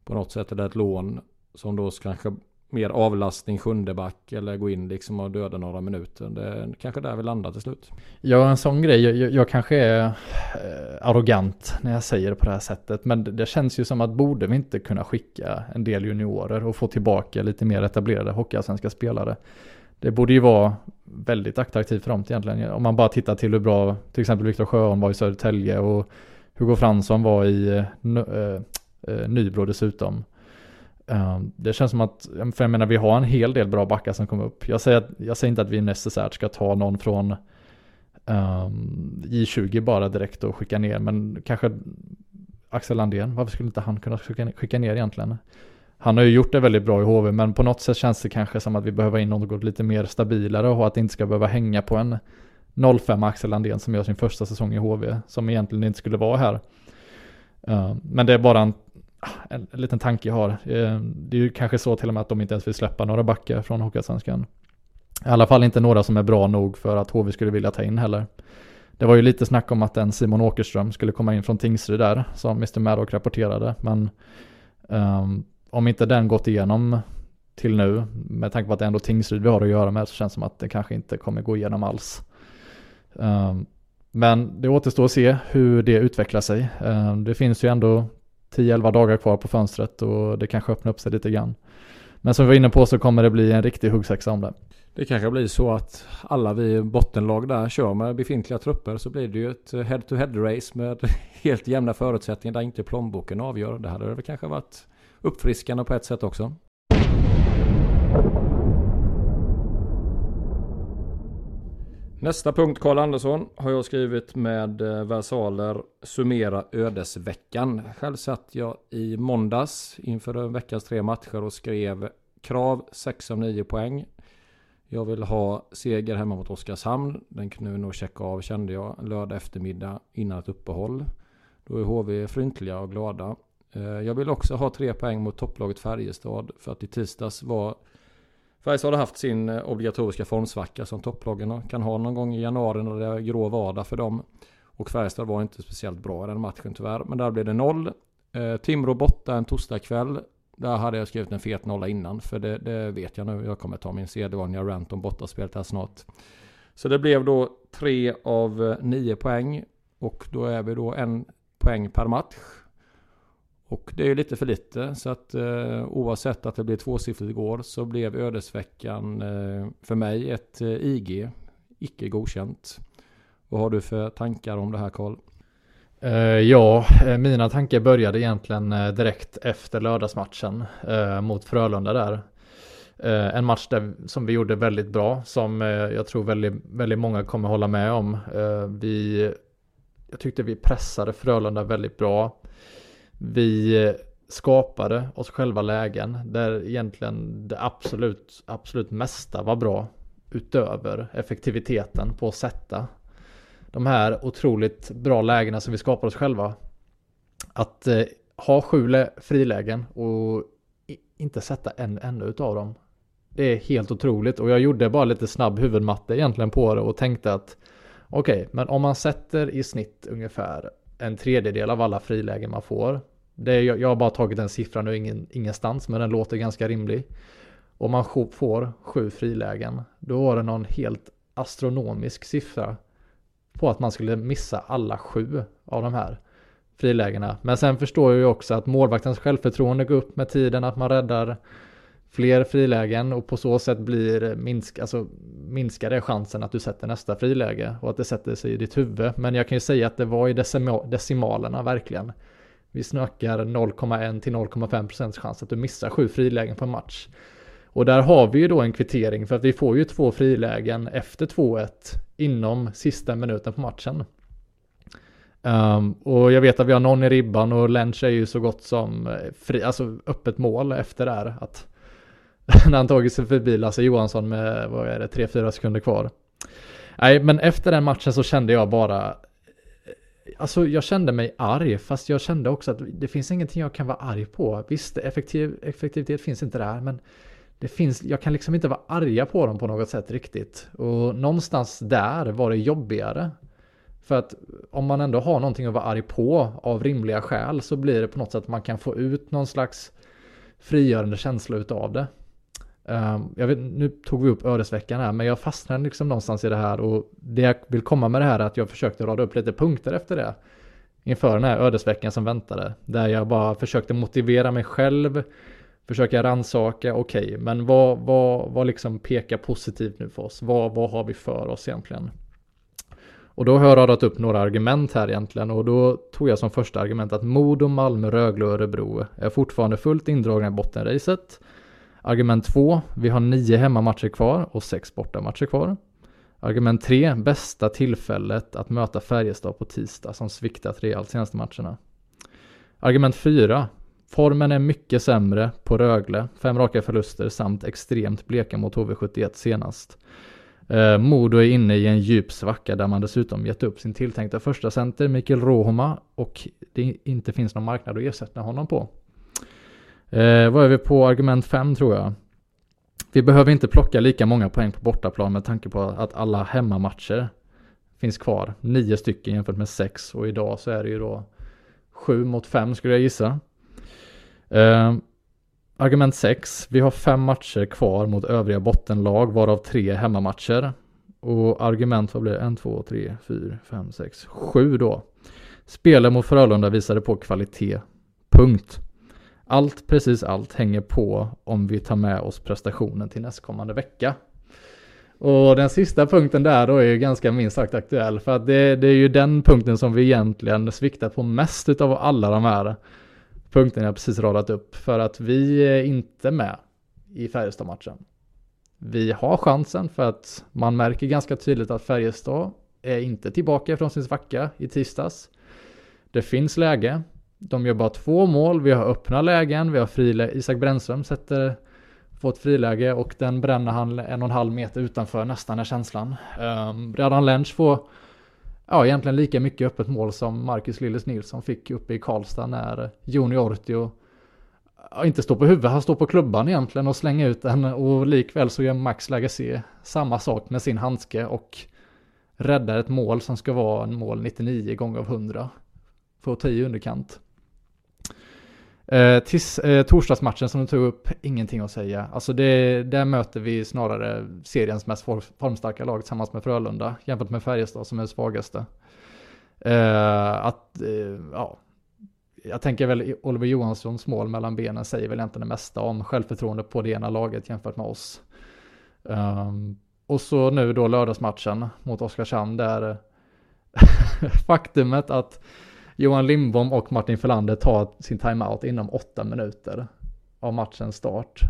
På något sätt eller ett lån. Som då kanske mer avlastning sjunde back eller gå in liksom och döda några minuter. Det är kanske där vi landar till slut. Ja, en sån grej. Jag, jag, kanske är eh, arrogant när jag säger det på det här sättet. Men det, det, känns ju som att borde vi inte kunna skicka en del juniorer och få tillbaka lite mer etablerade hockeyallsvenska spelare. Det borde ju vara väldigt attraktivt för dem egentligen. Om man bara tittar till hur bra till exempel Viktor Sjöholm var i Södertälje och Hugo Fransson var i eh, eh, Nybro dessutom. Ehm, det känns som att, för jag menar vi har en hel del bra backar som kommer upp. Jag säger, att, jag säger inte att vi necessärt ska ta någon från ehm, um, J20 bara direkt och skicka ner, men kanske Axel Landén, varför skulle inte han kunna skicka, skicka ner egentligen? Han har ju gjort det väldigt bra i HV, men på något sätt känns det kanske som att vi behöver in något lite mer stabilare och att det inte ska behöva hänga på en 05 Axel Landén som gör sin första säsong i HV, som egentligen inte skulle vara här. Ehm, men det är bara en Ah, en, en liten tanke jag har. Eh, det är ju kanske så till och med att de inte ens vill släppa några backar från Hockeyallsvenskan. I alla fall inte några som är bra nog för att HV skulle vilja ta in heller. Det var ju lite snack om att en Simon Åkerström skulle komma in från Tingsryd där, som Mr. Maddock rapporterade. Men um, om inte den gått igenom till nu, med tanke på att det är ändå Tingsryd vi har att göra med, så känns det som att det kanske inte kommer gå igenom alls. Um, men det återstår att se hur det utvecklar sig. Um, det finns ju ändå 10-11 dagar kvar på fönstret och det kanske öppnar upp sig lite grann. Men som vi var inne på så kommer det bli en riktig huggsexa om det. Det kanske blir så att alla vi bottenlag där kör med befintliga trupper så blir det ju ett head-to-head race med helt jämna förutsättningar där inte plånboken avgör. Det hade väl kanske varit uppfriskande på ett sätt också. Nästa punkt Karl Andersson har jag skrivit med eh, versaler summera ödesveckan. Själv satt jag i måndags inför veckans tre matcher och skrev krav 6 av 9 poäng. Jag vill ha seger hemma mot Oskarshamn. Den kunde vi nog checka av kände jag lördag eftermiddag innan ett uppehåll. Då är HV fryntliga och glada. Eh, jag vill också ha tre poäng mot topplaget Färjestad för att i tisdags var Färjestad har haft sin eh, obligatoriska formsvacka som topplagen kan ha någon gång i januari när det är grå vardag för dem. Och Färjestad var inte speciellt bra i den matchen tyvärr. Men där blev det noll. Eh, Timrå borta en torsdagkväll. Där hade jag skrivit en fet nolla innan. För det, det vet jag nu. Jag kommer ta min sedvanliga rant om bortaspelet här snart. Så det blev då tre av eh, nio poäng. Och då är vi då en poäng per match. Och det är ju lite för lite så att eh, oavsett att det blev tvåsiffrigt igår så blev ödesveckan eh, för mig ett eh, IG, icke godkänt. Vad har du för tankar om det här Karl? Eh, ja, eh, mina tankar började egentligen eh, direkt efter lördagsmatchen mot Frölunda där. en match där, som vi gjorde väldigt bra, som jag tror väldigt, väldigt många kommer hålla med om. vi, jag tyckte vi pressade Frölunda väldigt bra. Vi skapade oss själva lägen där egentligen det absolut, absolut mesta var bra utöver effektiviteten på att sätta de här otroligt bra lägena som vi skapar oss själva. Att eh, ha sju frilägen och inte sätta en enda utav dem. Det är helt otroligt och jag gjorde bara lite snabb huvudmatte egentligen på det och tänkte att okej, okay, men om man sätter i snitt ungefär en tredjedel av alla frilägen man får. Det är, jag har bara tagit den siffran nu ingen, ingenstans, men den låter ganska rimlig. Om man får sju frilägen, då var det någon helt astronomisk siffra på att man skulle missa alla sju av de här frilägena. Men sen förstår jag ju också att målvaktens självförtroende går upp med tiden, att man räddar fler frilägen och på så sätt blir minsk, alltså, minskar det chansen att du sätter nästa friläge och att det sätter sig i ditt huvud. Men jag kan ju säga att det var i decimalerna verkligen. Vi snackar 0,1 till 0,5 procents chans att du missar sju frilägen på en match. Och där har vi ju då en kvittering för att vi får ju två frilägen efter 2-1 inom sista minuten på matchen. Um, och jag vet att vi har någon i ribban och Lench är ju så gott som eh, fri, alltså öppet mål efter det här. Att när han tagit sig förbi Lasse Johansson med, vad är det, 3-4 sekunder kvar. Nej, men efter den matchen så kände jag bara, alltså jag kände mig arg, fast jag kände också att det finns ingenting jag kan vara arg på. Visst, effektiv, effektivitet finns inte där, men det finns, jag kan liksom inte vara arga på dem på något sätt riktigt. Och någonstans där var det jobbigare. För att om man ändå har någonting att vara arg på av rimliga skäl så blir det på något sätt att man kan få ut någon slags frigörande känsla utav det. Um, jag vet, nu tog vi upp ödesveckan här, men jag fastnade liksom någonstans i det här och det jag vill komma med det här är att jag försökte rada upp lite punkter efter det. Inför den här ödesveckan som väntade. Där jag bara försökte motivera mig själv försöka rannsaka, okej, okay, men vad, vad, vad liksom pekar positivt nu för oss? Vad, vad har vi för oss egentligen? Och då har jag radat upp några argument här egentligen och då tog jag som första argument att Modo, Malmö, Rögle och Örebro är fortfarande fullt indragna i bottenracet. Argument 2. vi har nio hemmamatcher kvar och sex bortamatcher kvar. Argument 3. bästa tillfället att möta Färjestad på tisdag som sviktat rejält senaste matcherna. Argument 4. Formen är mycket sämre på Rögle, fem raka förluster samt extremt bleka mot HV71 senast. Eh, Modo är inne i en djup svacka där man dessutom gett upp sin tilltänkta första center Mikael Rohoma och det inte finns någon marknad att ersätta honom på. Eh, vad är vi på argument 5 tror jag? Vi behöver inte plocka lika många poäng på bortaplan med tanke på att alla hemmamatcher finns kvar. Nio stycken jämfört med sex och idag så är det ju då sju mot fem skulle jag gissa. Eh, argument 6. Vi har fem matcher kvar mot övriga bottenlag varav tre hemmamatcher. Och argument, vad blir det? 1, 2, 3, 4, 5, 6, 7 då. Spelen mot Frölunda visade på kvalitet. Punkt. Allt, precis allt, hänger på om vi tar med oss prestationen till nästkommande vecka. Och den sista punkten där då är ju ganska minst sagt aktuell. För att det, det är ju den punkten som vi egentligen sviktar på mest utav alla de här punkterna jag precis radat upp för att vi är inte med i Färjestad-matchen. vi har chansen för att man märker ganska tydligt att Färjestad är inte tillbaka från sin svacka i tisdags. Det finns läge. De gör bara två mål. Vi har öppna lägen. Vi har friläge. Isak Brännström sätter får ett friläge och den bränner han en och en halv meter utanför nästan är känslan. Ehm, um, Radan Lench får ja, egentligen lika mycket öppet mål som Marcus Lilles Nilsson fick uppe i Karlstad när Joni Ortio inte står på huvudet, han står på klubban egentligen och slänger ut den och likväl så gör Max Lagasse samma sak med sin handske och räddar ett mål som ska vara en mål 99 gånger av 100 för att ta i underkant. Eh, tills eh, torsdagsmatchen som du tog upp, ingenting att säga. Alltså det, där möter vi snarare seriens mest formstarka lag tillsammans med Frölunda jämfört med Färjestad som är det svagaste. Eh, att, eh, ja, jag tänker väl Oliver Johanssons mål mellan benen säger väl egentligen det mesta om självförtroende på det ena laget jämfört med oss. Um, och så nu då lördagsmatchen mot Oskarshamn där faktumet att Johan Lindbom och Martin Fölander tar sin timeout inom åtta minuter av matchens start.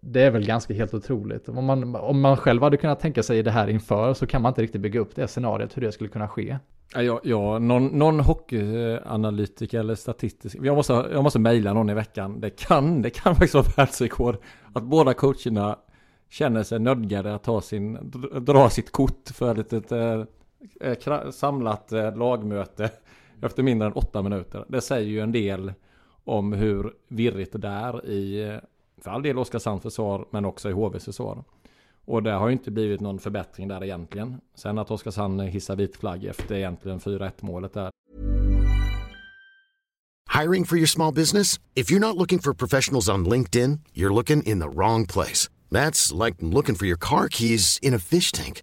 Det är väl ganska helt otroligt. Om man, om man själv hade kunnat tänka sig det här inför så kan man inte riktigt bygga upp det scenariot hur det skulle kunna ske. Ja, ja någon, någon hockeyanalytiker eller statistisk. Jag måste, jag måste mejla någon i veckan. Det kan, det kan faktiskt vara världsrekord. Att båda coacherna känner sig nödgade att ta sin, dra sitt kort för ett, ett, ett, eh, eh, samlat eh, lagmöte efter mindre än åtta minuter. Det säger ju en del om hur virrigt det är i, för all del Oskarshamns försvar, men också i HVs försvar. Och det har ju inte blivit någon förbättring där egentligen. Sen att Oskarshamn hissar vit flagg efter egentligen 4-1 målet där. Hiring for your small business? If you're not looking for professionals on LinkedIn, you're looking in the wrong place. That's like looking for your car keys in a fish tank.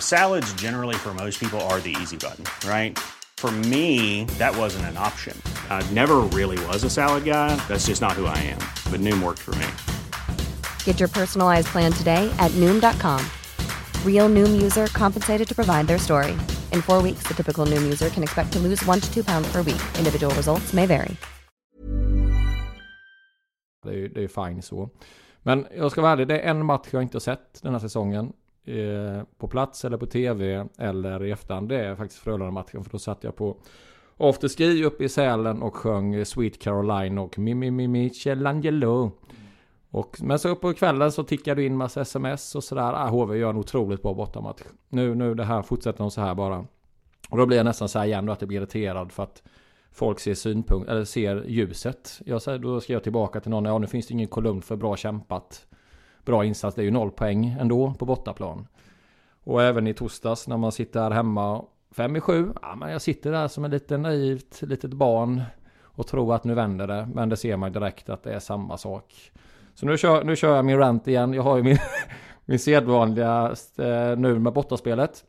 Salads generally for most people are the easy button, right? For me, that wasn't an option. I never really was a salad guy. That's just not who I am. But Noom worked for me. Get your personalized plan today at Noom.com. Real Noom user compensated to provide their story. In four weeks, the typical Noom user can expect to lose one to two pounds per week. Individual results may vary. Det är ju det är fine så. Men jag ska vara ärlig, det är en match jag inte har sett den här säsongen. Eh, på plats eller på tv eller i efterhand. Det är faktiskt Frölunda-matchen. För då satt jag på afterski uppe i Sälen och sjöng Sweet Caroline och Mimi Mimi Michelangelo. Och, men så upp på kvällen så tickade det in massa sms och sådär. Ah, HV gör en otroligt bra bortamatch. Nu, nu det här fortsätter de så här bara. Och då blir jag nästan så här igen då att jag blir irriterad för att folk ser synpunkt, eller ser ljuset. Jag säger, då ska jag tillbaka till någon, ja nu finns det ingen kolumn för bra kämpat. Bra insats, det är ju noll poäng ändå på bortaplan. Och även i torsdags när man sitter här hemma fem i sju. Ja, men jag sitter där som ett liten naivt litet barn och tror att nu vänder det. Men det ser man direkt att det är samma sak. Så nu kör, nu kör jag min rant igen. Jag har ju min, min sedvanliga eh, nu med bortaspelet.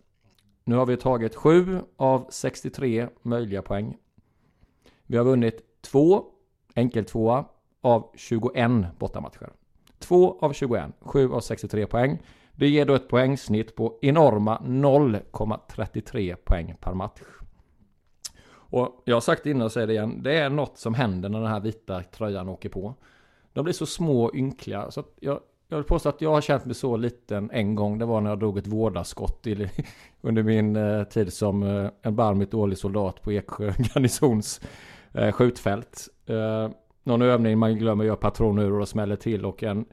Nu har vi tagit 7 av 63 möjliga poäng. Vi har vunnit 2 enkeltvåa av 21 bortamatcher. 2 av 21, 7 av 63 poäng. Det ger då ett poängsnitt på enorma 0,33 poäng per match. Och jag har sagt det innan och säger det igen. Det är något som händer när den här vita tröjan åker på. De blir så små och ynkliga. Så jag, jag vill påstå att jag har känt mig så liten en gång. Det var när jag drog ett vårdarskott i, under min eh, tid som eh, en barmigt dålig soldat på Eksjö garnisons eh, skjutfält. Eh, någon övning man glömmer göra patronur och smäller till och en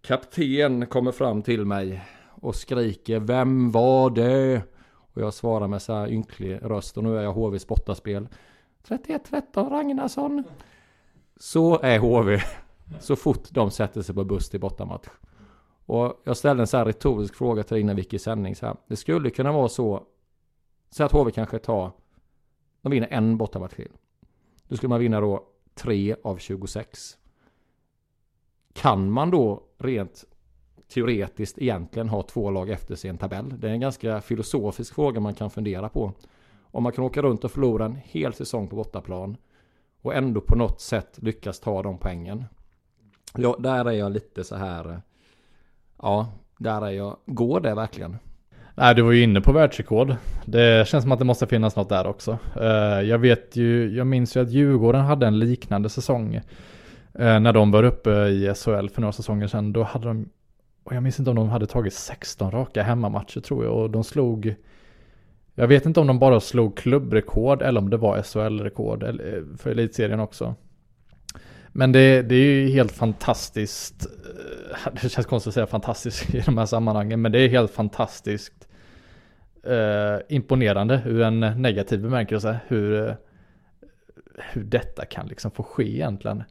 kapten kommer fram till mig och skriker Vem var det? Och jag svarar med så här ynklig röst och nu är jag HVs bortaspel. 31-13 Ragnarsson. Så är HV. Så fort de sätter sig på buss till bortamatch. Och jag ställde en så här retorisk fråga till dig innan vi gick i sändning. Så här. Det skulle kunna vara så. Så att HV kanske tar. De vinner en bortamatch till. Då skulle man vinna då 3 av 26. Kan man då rent teoretiskt egentligen ha två lag efter sig i en tabell? Det är en ganska filosofisk fråga man kan fundera på. Om man kan åka runt och förlora en hel säsong på bortaplan och ändå på något sätt lyckas ta de poängen. Ja, där är jag lite så här. Eh, ja, där är jag. Går det verkligen? Nej, du var ju inne på världsrekord. Det känns som att det måste finnas något där också. Eh, jag vet ju, jag minns ju att Djurgården hade en liknande säsong. Eh, när de var uppe i SHL för några säsonger sedan. Då hade de, och jag minns inte om de hade tagit 16 raka hemmamatcher tror jag. Och de slog, jag vet inte om de bara slog klubbrekord eller om det var SHL-rekord eh, för elitserien också. Men det, det är ju helt fantastiskt. Eh, det känns konstigt att säga fantastiskt i de här sammanhangen. Men det är helt fantastiskt eh, imponerande ur en negativ bemärkelse. Hur, eh, hur detta kan liksom få ske egentligen.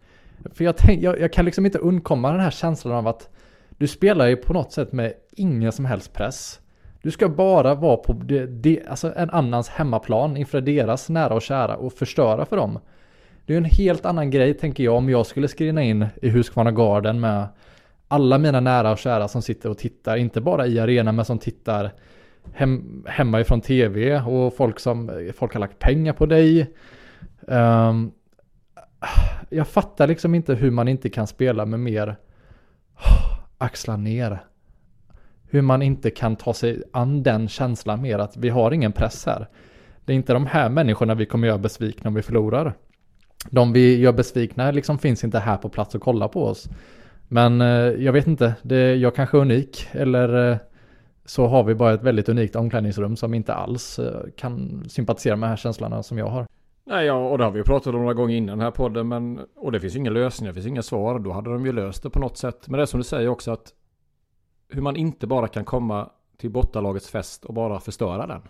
För jag, tänk, jag, jag, kan liksom inte undkomma den här känslan av att du spelar ju på något sätt med ingen som helst press. Du ska bara vara på de, de, alltså en annans hemmaplan inför deras nära och kära och förstöra för dem. Det är en helt annan grej tänker jag om jag skulle skrina in i Huskvarna Garden med alla mina nära och kära som sitter och tittar, inte bara i arenan men som tittar hem, hemma ifrån tv och folk som folk har lagt pengar på dig. Um, jag fattar liksom inte hur man inte kan spela med mer axlar ner. Hur man inte kan ta sig an den känslan mer att vi har ingen press här. Det är inte de här människorna vi kommer göra besvikna om vi förlorar. De vi gör besvikna liksom finns inte här på plats och kollar på oss. Men eh, jag vet inte, det, jag kanske är unik eller eh, så har vi bara ett väldigt unikt omklädningsrum som inte alls eh, kan sympatisera med de här känslorna som jag har. Nej, ja, och det har vi ju pratat om några gånger innan den här podden, men och det finns inga lösningar, det finns inga svar. Då hade de ju löst det på något sätt. Men det är som du säger också att hur man inte bara kan komma till bortalagets fest och bara förstöra den.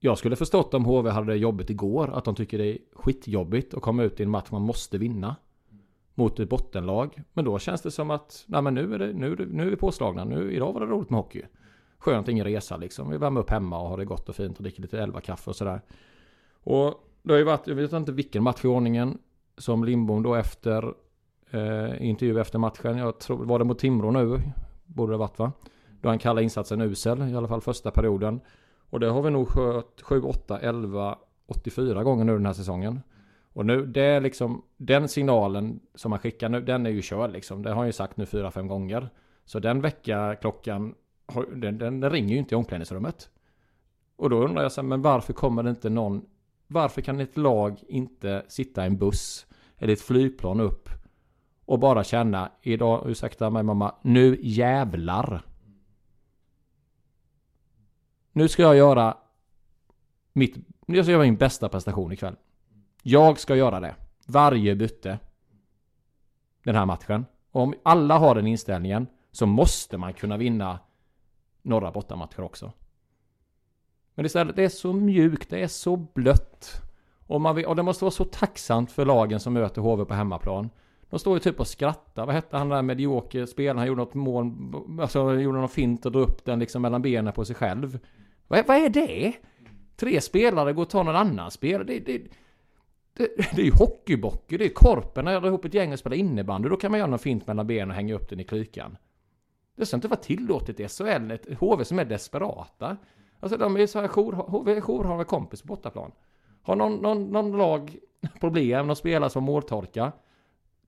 Jag skulle förstått om HV hade det jobbigt igår, att de tycker det är skitjobbigt att komma ut i en match man måste vinna. Mot ett bottenlag. Men då känns det som att, nej men nu är, det, nu, nu är vi påslagna, nu, idag var det roligt med hockey. Skönt, ingen resa liksom. Vi värmer upp hemma och har det gott och fint och dricker lite elva kaffe och sådär. Och det har ju varit, jag vet inte vilken match i ordningen som Lindbom då efter eh, intervju efter matchen. Jag tror, var det mot Timrå nu? Borde det varit va? Då han kallar insatsen usel, i alla fall första perioden. Och det har vi nog skött 7, 8, 11, 84 gånger nu den här säsongen. Och nu, det är liksom, den signalen som man skickar nu, den är ju körd liksom. Det har han ju sagt nu 4-5 gånger. Så den väckarklockan, den, den ringer ju inte i omklädningsrummet. Och då undrar jag så här, men varför kommer det inte någon varför kan ett lag inte sitta i en buss eller ett flygplan upp och bara känna idag, ursäkta mig mamma, nu jävlar. Nu ska jag göra mitt, nu ska jag göra min bästa prestation ikväll. Jag ska göra det. Varje bytte. Den här matchen. Och om alla har den inställningen så måste man kunna vinna några bortamatcher också. Men istället, det är så mjukt, det är så blött. Och, man, och det måste vara så tacksamt för lagen som möter HV på hemmaplan. De står ju typ och skrattar. Vad hette han där medioker spelaren? Han gjorde något mål, alltså gjorde något fint och drog upp den liksom mellan benen på sig själv. Vad, vad är det? Tre spelare går och tar någon annan spelare. Det, det, det, det är ju hockeybockey. det är korpen. När jag drar ihop ett gäng och spelar innebandy, då kan man göra något fint mellan benen och hänga upp den i klykan. Det ska inte vara tillåtet i SHL, ett HV som är desperata. Alltså de är så här jour, jourhavande kompis på bortaplan. Har någon, någon, någon lag problem, någon spelare som måltorka.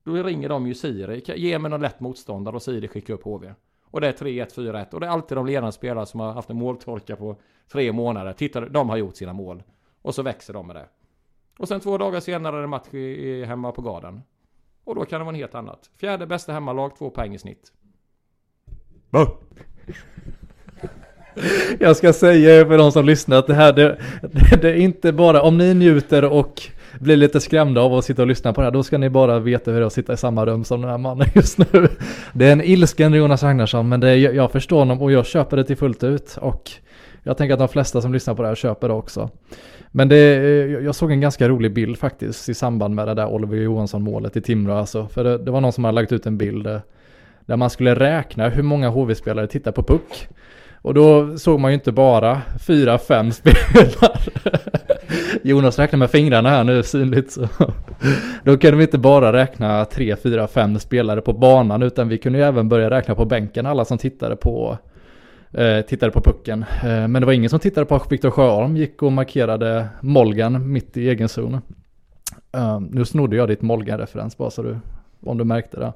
Då ringer de ju Siri. Ge mig någon lätt motståndare och Siri skickar upp HV. Och det är 3-1, 4-1. Och det är alltid de ledande spelarna som har haft en måltorka på tre månader. Titta, de har gjort sina mål. Och så växer de med det. Och sen två dagar senare är det match i, i, hemma på garden. Och då kan det vara en helt annat. Fjärde bästa hemmalag, två poäng i snitt. Buh! Jag ska säga för de som lyssnar att det här, det, det, det, är inte bara, om ni njuter och blir lite skrämda av att sitta och lyssna på det här, då ska ni bara veta hur det är att sitta i samma rum som den här mannen just nu. Det är en ilsken Jonas Ragnarsson, men det är, jag förstår honom och jag köper det till fullt ut. Och jag tänker att de flesta som lyssnar på det här köper det också. Men det, eh, jag såg en ganska rolig bild faktiskt i samband med det där Oliver Johansson målet i Timrå alltså. För det, det var någon som hade lagt ut en bild eh, där man skulle räkna hur många HV-spelare tittar på puck. Och då såg man ju inte bara fyra, fem spelare. Jonas räknar med fingrarna här nu synligt så. Då kunde vi inte bara räkna tre, fyra, fem spelare på banan utan vi kunde ju även börja räkna på bänken alla som tittade på eh, tittade på pucken. Eh, men det var ingen som tittade på Viktor Sjöholm, gick och markerade Molgan mitt i egen zon. Eh, nu snodde jag ditt Molgan-referens bara så du, om du märkte det.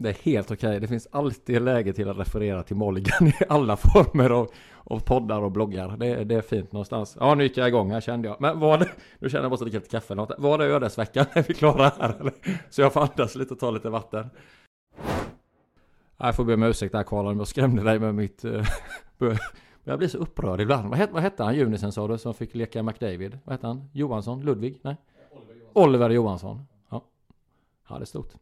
Det är helt okej. Okay. Det finns alltid läge till att referera till Molgan i alla former av, av poddar och bloggar. Det, det, är fint någonstans. Ja, nu gick jag igång här kände jag. Men var det, nu känner jag bara att dricka lite kaffe eller något. Var det ödesveckan? Är vi klara här eller? Så jag får andas lite och ta lite vatten. Jag får be om ursäkt där Karl om jag skrämde dig med mitt... Eh, jag blir så upprörd ibland. Vad hette, vad hette han junisen sa du som fick leka McDavid? Vad hette han? Johansson? Ludvig? Nej? Oliver Johansson. Oliver Johansson. Ja. Ja, det är stort.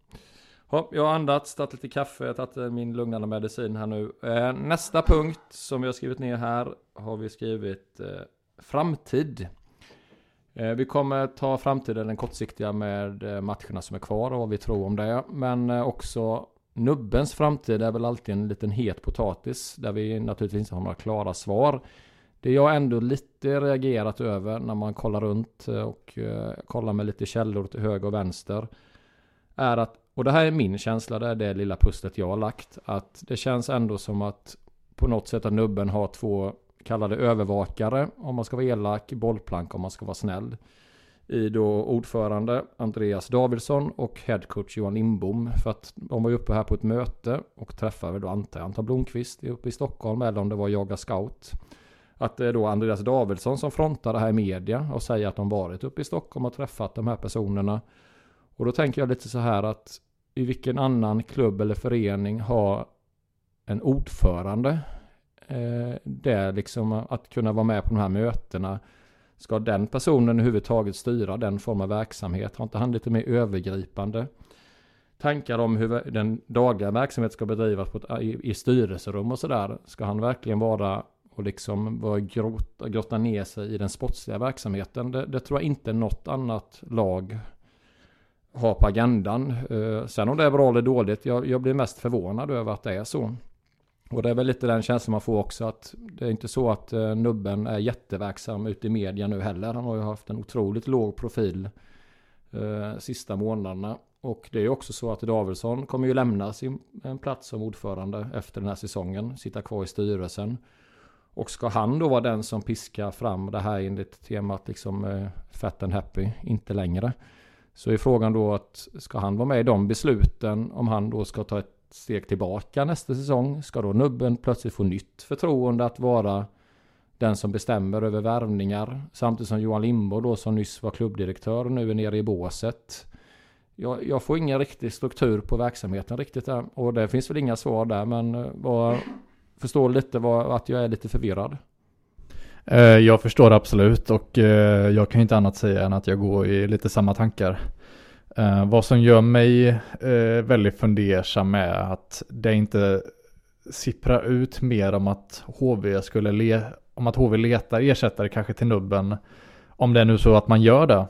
Ja, jag har andats, tagit lite kaffe, jag har tagit eh, min lugnande medicin här nu. Eh, nästa punkt som vi har skrivit ner här har vi skrivit eh, framtid. Vi kommer ta framtiden, den kortsiktiga med matcherna som är kvar och vad vi tror om det. Men också nubbens framtid är väl alltid en liten het potatis där vi naturligtvis inte har några klara svar. Det jag ändå lite reagerat över när man kollar runt och kollar med lite källor till höger och vänster är att och det här är min känsla, det är det lilla pusslet jag har lagt. Att det känns ändå som att på något sätt att nubben har två kallade övervakare om man ska vara elak, bollplank om man ska vara snäll. I då ordförande Andreas Davidsson och headcoach Johan Lindbom. För att de var ju uppe här på ett möte och träffade då antar jag Anton Blomqvist uppe i Stockholm eller om det var Jaga Scout. Att det är då Andreas Davidsson som frontar det här i media och säger att de varit uppe i Stockholm och träffat de här personerna. Och då tänker jag lite så här att i vilken annan klubb eller förening har en ordförande eh, det liksom att kunna vara med på de här mötena. Ska den personen överhuvudtaget styra den form av verksamhet? Har inte han lite mer övergripande tankar om hur den dagliga verksamheten ska bedrivas på ett, i, i styrelserum och sådär? Ska han verkligen vara och liksom vara grotta, grotta ner sig i den sportsliga verksamheten? Det, det tror jag inte något annat lag har på agendan. Eh, sen om det är bra eller dåligt, jag, jag blir mest förvånad över att det är så. Och det är väl lite den känslan man får också att det är inte så att eh, nubben är jätteverksam ute i media nu heller. Han har ju haft en otroligt låg profil eh, sista månaderna. Och det är ju också så att Davidsson kommer ju lämna sin plats som ordförande efter den här säsongen. Sitta kvar i styrelsen. Och ska han då vara den som piskar fram det här enligt temat liksom fat and happy, inte längre. Så är frågan då att ska han vara med i de besluten om han då ska ta ett steg tillbaka nästa säsong? Ska då nubben plötsligt få nytt förtroende att vara den som bestämmer över värvningar? Samtidigt som Johan Lindborg då som nyss var klubbdirektör nu är nere i båset. Jag, jag får ingen riktig struktur på verksamheten riktigt där. Och det finns väl inga svar där men eh, bara förstår lite vad, att jag är lite förvirrad. Eh, jag förstår absolut och eh, jag kan inte annat säga än att jag går i lite samma tankar. Eh, vad som gör mig väldigt fundersam är att det inte sipprar ut mer om att HV skulle le om att HV letar ersättare kanske till nubben. Om det är nu så att man gör det.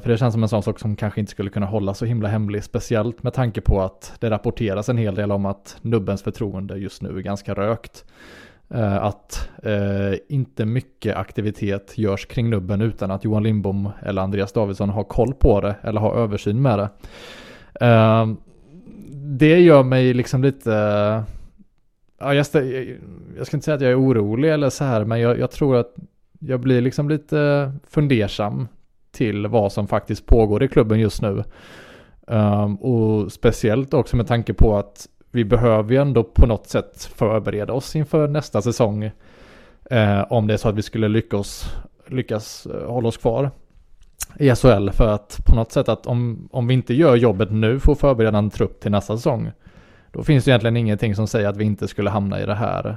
För det känns som en sån sak som kanske inte skulle kunna hålla så himla hemlig. Speciellt med tanke på att det rapporteras en hel del om att nubbens förtroende just nu är ganska rökt. Eh, att eh, inte mycket aktivitet görs kring nubben utan att Johan Lindbom eller Andreas Davidsson har koll på det eller har översyn med det. Eh, det gör mig liksom lite Ja, jag, jag, ska inte säga att jag är orolig eller så här, men jag, jag, tror att jag blir liksom lite fundersam till vad som faktiskt pågår i klubben just nu. Um, och speciellt också med tanke på att vi behöver ju ändå på något sätt förbereda oss inför nästa säsong. Eh, om det är så att vi skulle lyckas, lyckas eh, hålla oss kvar i SHL. För att på något sätt att om, om vi inte gör jobbet nu för att förbereda en trupp till nästa säsong. Då finns det egentligen ingenting som säger att vi inte skulle hamna i det här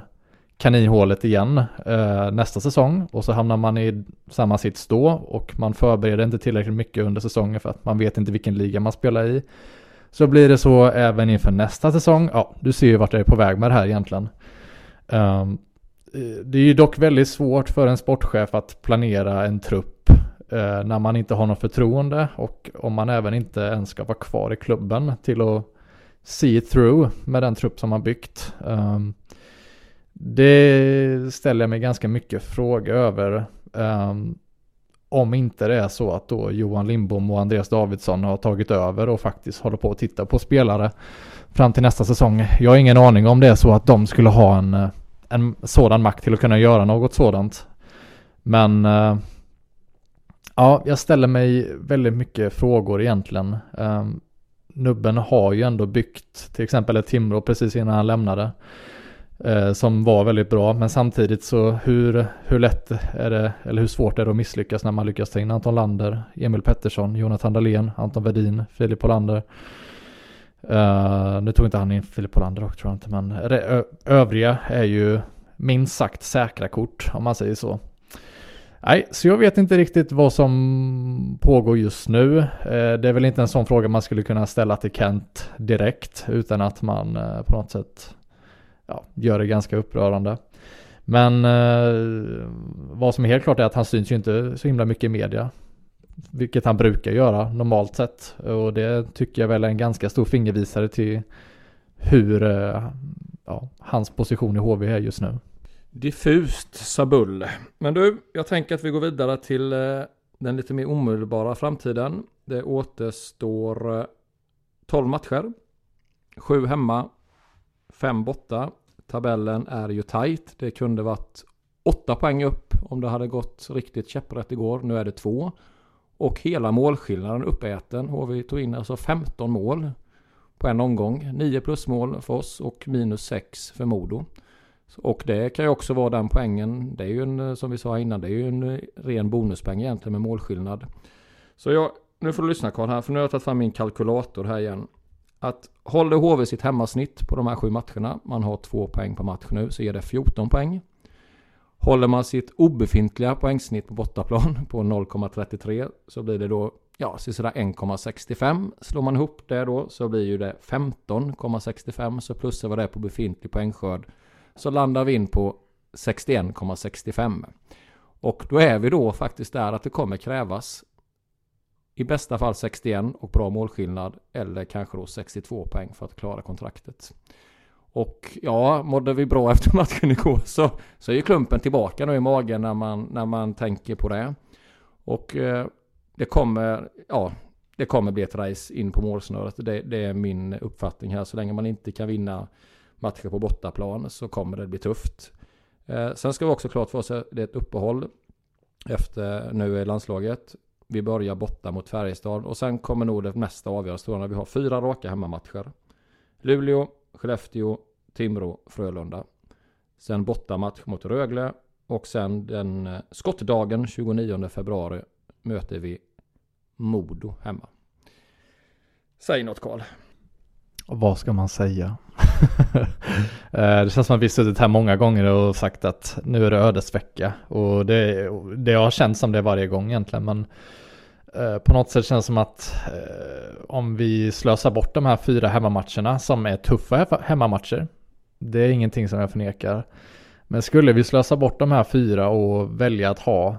kaninhålet igen eh, nästa säsong. Och så hamnar man i samma sits då och man förbereder inte tillräckligt mycket under säsongen för att man vet inte vilken liga man spelar i. Så blir det så även inför nästa säsong. Ja, du ser ju vart jag är på väg med det här egentligen. Um, det är ju dock väldigt svårt för en sportchef att planera en trupp uh, när man inte har något förtroende och om man även inte ens ska vara kvar i klubben till att see through med den trupp som man byggt. Um, det ställer jag mig ganska mycket frågor över. Um, om inte det är så att då Johan Lindbom och Andreas Davidsson har tagit över och faktiskt håller på att titta på spelare fram till nästa säsong. Jag har ingen aning om det är så att de skulle ha en, eh, en sådan makt till att kunna göra något sådant. Men eh, ja, jag ställer mig väldigt mycket frågor egentligen. Eh, Nubben har ju ändå byggt till exempel ett Timrå precis innan han lämnade. Eh, som var väldigt bra. Men samtidigt så hur, hur lätt är det, eller hur svårt är det att misslyckas när man lyckas ta in Anton Lander, Emil Pettersson, Jonathan Dahlén, Anton Vedin, Filip Hollander. Eh, nu tog inte han in Filip Hollander också tror jag inte, men övriga är ju minst sagt säkra kort om man säger så. Nej, så jag vet inte riktigt vad som pågår just nu. Eh, det är väl inte en sån fråga man skulle kunna ställa till Kent direkt utan att man eh, på något sätt ja, gör det ganska upprörande. Men eh, vad som är helt klart är att han syns ju inte så himla mycket i media. Vilket han brukar göra normalt sett. Och det tycker jag väl är en ganska stor fingervisare till hur eh, ja, hans position i HV är just nu. Diffust, sa Bull. Men du, jag tänker att vi går vidare till eh, den lite mer omedelbara framtiden. Det återstår eh, 12 matcher. Sju hemma, fem borta. Tabellen är ju tajt. Det kunde varit åtta poäng upp om det hade gått riktigt käpprätt igår. Nu är det två. Och hela målskillnaden uppäten. HV tog in alltså 15 mål på en omgång. 9 plusmål för oss och minus 6 för Modo. Och det kan ju också vara den poängen. Det är ju en, eh, som vi sa innan, det är ju en eh, ren bonuspoäng egentligen med målskillnad. Så jag, nu får du lyssna Karl här, för nu har jag tagit fram min kalkylator här igen. Att håller HV sitt hemmasnitt på de här sju matcherna, man har två poäng per match nu, så ger det 14 poäng. Håller man sitt obefintliga poängsnitt på bortaplan på 0,33 så blir det då ja, sådär 1,65. Slår man ihop det då så blir ju det 15,65 så plussar vi det på befintlig poängskörd så landar vi in på 61,65. Och då är vi då faktiskt där att det kommer krävas i bästa fall 61 och bra målskillnad eller kanske då 62 poäng för att klara kontraktet. Och ja, mådde vi bra efter matchen igår så, så är ju klumpen tillbaka nu i magen när man, när man tänker på det. Och eh, det kommer, ja, det kommer bli ett race in på målsnöret. Det, det, är min uppfattning här. Så länge man inte kan vinna matcher på bortaplan så kommer det bli tufft. Eh, sen ska vi också klart för oss att det är ett uppehåll efter nu är landslaget. Vi börjar borta mot Färjestad och sen kommer nog det mesta avgöras då när vi har fyra raka hemmamatcher. Luleå, Skellefteå, Timrå, Frölunda. Sen bortamatch mot Rögle och sen den eh, skottdagen 29 februari möter vi Modo hemma. Säg något Karl. Vad ska man säga? Eh, det känns som att vi suttit här många gånger och sagt att nu är det ödesvecka. Och det, det har känts som det varje gång egentligen. Men eh, på något sätt känns det som att eh, om vi slösar bort de här fyra hemmamatcherna som är tuffa hemmamatcher. Det är ingenting som jag förnekar. Men skulle vi slösa bort de här fyra och välja att ha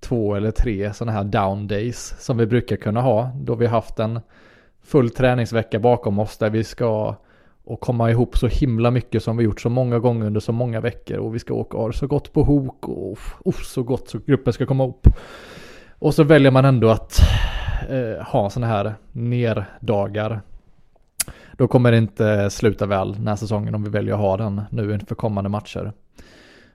två eller tre sådana här down days som vi brukar kunna ha. Då vi haft en full träningsvecka bakom oss där vi ska och komma ihop så himla mycket som vi gjort så många gånger under så många veckor och vi ska åka så gott på hok och oh, så gott så gruppen ska komma upp. Och så väljer man ändå att eh, ha sådana här nerdagar. Då kommer det inte sluta väl den här säsongen om vi väljer att ha den nu inför kommande matcher.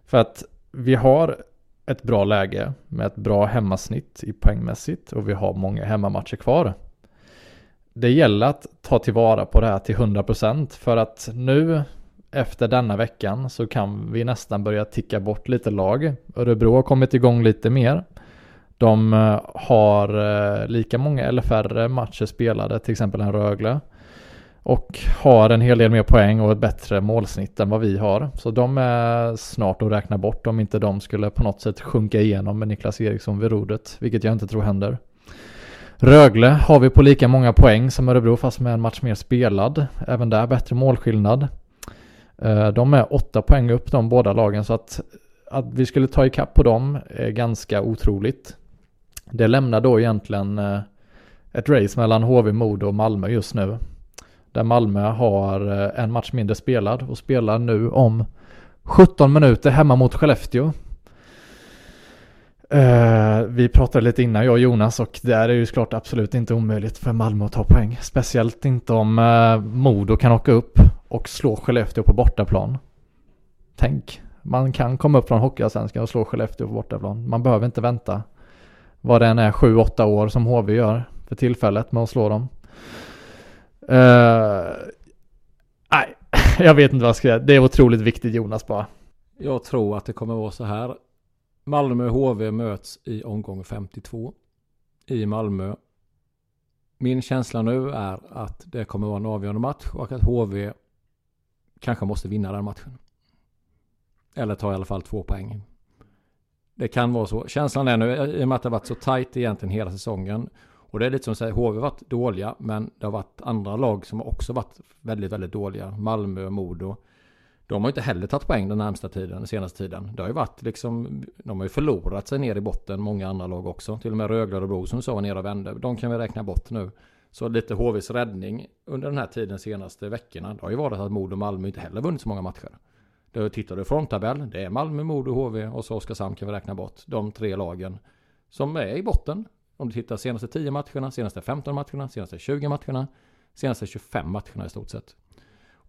För att vi har ett bra läge med ett bra hemmasnitt i poängmässigt och vi har många hemmamatcher kvar det gäller att ta tillvara på det här till 100% för att nu efter denna veckan så kan vi nästan börja ticka bort lite lag. Örebro har kommit igång lite mer. De eh, har eh, lika många eller färre matcher spelade, till exempel en Rögle. Och har en hel del mer poäng och ett bättre målsnitt än vad vi har. Så de är snart att räkna bort om inte de skulle på något sätt sjunka igenom med Niklas Eriksson vid rodret, vilket jag inte tror händer. Rögle har vi på lika många poäng som Örebro fast med en match mer spelad. Även där bättre målskillnad. Eh, de är åtta poäng upp de båda lagen så att, att vi skulle ta ikapp på dem är ganska otroligt. Det lämnar då egentligen eh, ett race mellan HV, Modo och Malmö just nu. Där Malmö har eh, en match mindre spelad och spelar nu om 17 minuter hemma mot Skellefteå. Uh, vi pratade lite innan jag och Jonas och där är ju såklart absolut inte omöjligt för Malmö att ta poäng. Speciellt inte om uh, Modo kan åka upp och slå Skellefteå på bortaplan. Tänk, man kan komma upp från Hockeyallsvenskan och slå Skellefteå på bortaplan. Man behöver inte vänta vad det än är, sju, åtta år som HV gör för tillfället med att slå dem. Uh, nej, jag vet inte vad jag ska säga. Det är otroligt viktigt Jonas bara. Jag tror att det kommer vara så här. Malmö och HV möts i omgång 52 i Malmö. Min känsla nu är att det kommer vara en avgörande match och att HV kanske måste vinna den matchen. Eller ta i alla fall två poäng. Det kan vara så. Känslan är nu, i och med att det har varit så tajt egentligen hela säsongen. Och det är lite som att säga, HV har varit dåliga, men det har varit andra lag som också varit väldigt, väldigt dåliga. Malmö och Modo. De har inte heller tagit poäng den närmsta tiden, den senaste tiden. Det har ju varit liksom, de har ju förlorat sig ner i botten, många andra lag också. Till och med Rögle och Bro som sa var nere och vände. De kan vi räkna bort nu. Så lite HVs räddning under den här tiden senaste veckorna, det har ju varit att Modo och Malmö inte heller vunnit så många matcher. Då tittar du fronttabell, det är Malmö, Modo, HV och så Oskarshamn kan vi räkna bort. De tre lagen som är i botten. Om du tittar senaste 10 matcherna, senaste 15 matcherna, senaste 20 matcherna, senaste 25 matcherna i stort sett.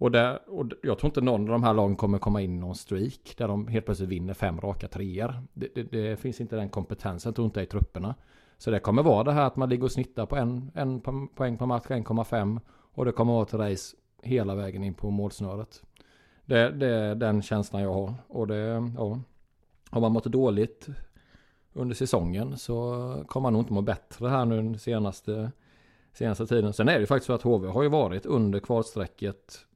Och, där, och jag tror inte någon av de här lagen kommer komma in i någon streak där de helt plötsligt vinner fem raka treor. Det, det, det, finns inte den kompetensen, tror inte i trupperna. Så det kommer vara det här att man ligger och snittar på en, en poäng per match, 1,5. Och det kommer vara ett race hela vägen in på målsnöret. Det, det är den känslan jag har. Och det, ja. Har man mått dåligt under säsongen så kommer man nog inte må bättre här nu den senaste, senaste tiden. Sen är det ju faktiskt så att HV har ju varit under kvalstrecket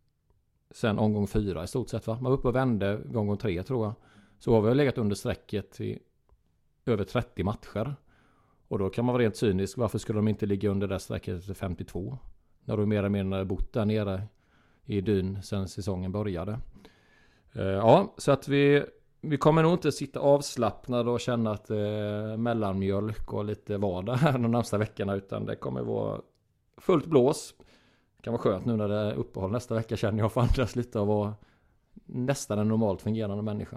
sen omgång fyra i stort sett va? Man var uppe och vände omgång tre tror jag. Så har vi legat under strecket i över 30 matcher. Och då kan man vara rent cynisk. Varför skulle de inte ligga under det strecket till 52? När du mer eller mindre bott där nere i dyn sen säsongen började. Eh, ja, så att vi, vi kommer nog inte sitta avslappnade och känna att det är mellanmjölk och lite vardag här de närmsta veckorna. Utan det kommer vara fullt blås. Kan vara skönt nu när det är uppehåll nästa vecka känner jag för andras lite av att vara nästan en normalt fungerande människa.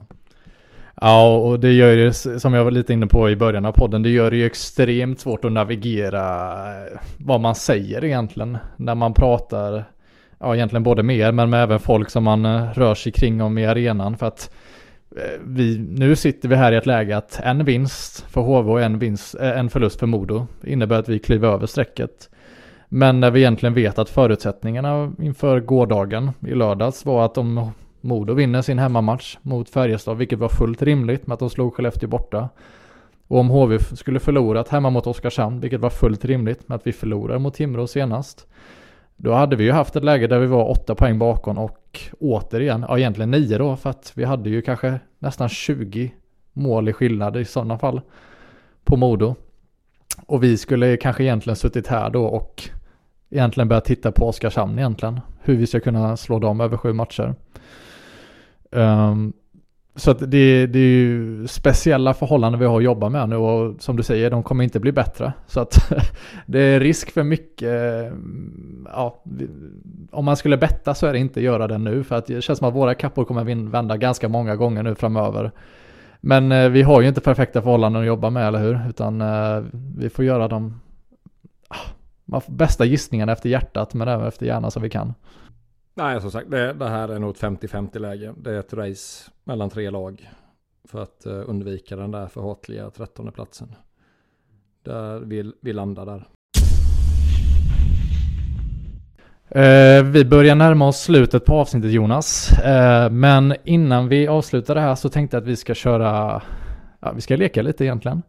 Ja, och det gör ju, som jag var lite inne på i början av podden, det gör det ju extremt svårt att navigera eh, vad man säger egentligen när man pratar ja egentligen både med er men med även folk som man eh, rör sig kring om i arenan för att eh, vi, nu sitter vi här i ett läge att en vinst för HV och en, vinst, en förlust för Modo innebär att vi kliver över strecket. Men när vi egentligen vet att förutsättningarna inför gårdagen i lördags var att om Modo vinner sin hemmamatch mot Färjestad, vilket var fullt rimligt med att de slog Skellefteå borta. Och om HV skulle förlorat hemma mot Oskarshamn, vilket var fullt rimligt med att vi förlorade mot Timrå senast. Då hade vi ju haft ett läge där vi var åtta poäng bakom och återigen, ja egentligen nio då för att vi hade ju kanske nästan 20 mål i skillnad i sådana fall på Modo. Och vi skulle kanske egentligen suttit här då och egentligen börja titta på Oskarshamn egentligen. Hur vi ska kunna slå dem över sju matcher. Um, så att det, det är ju speciella förhållanden vi har att jobba med nu och som du säger, de kommer inte bli bättre. Så att det är risk för mycket, ja, om man skulle betta så är det inte göra det nu för att det känns som att våra kappor kommer vända ganska många gånger nu framöver. Men eh, vi har ju inte perfekta förhållanden att jobba med, eller hur? Utan eh, vi får göra de ah, bästa gissningarna efter hjärtat, men även efter hjärnan som vi kan. Nej, som sagt, det, det här är nog ett 50-50 läge. Det är ett race mellan tre lag. För att uh, undvika den där förhatliga trettonde platsen. Där vi, vi landar där. Uh, vi börjar närma oss slutet på avsnittet Jonas. Uh, men innan vi avslutar det här så tänkte jag att vi ska köra, ja, vi ska leka lite egentligen.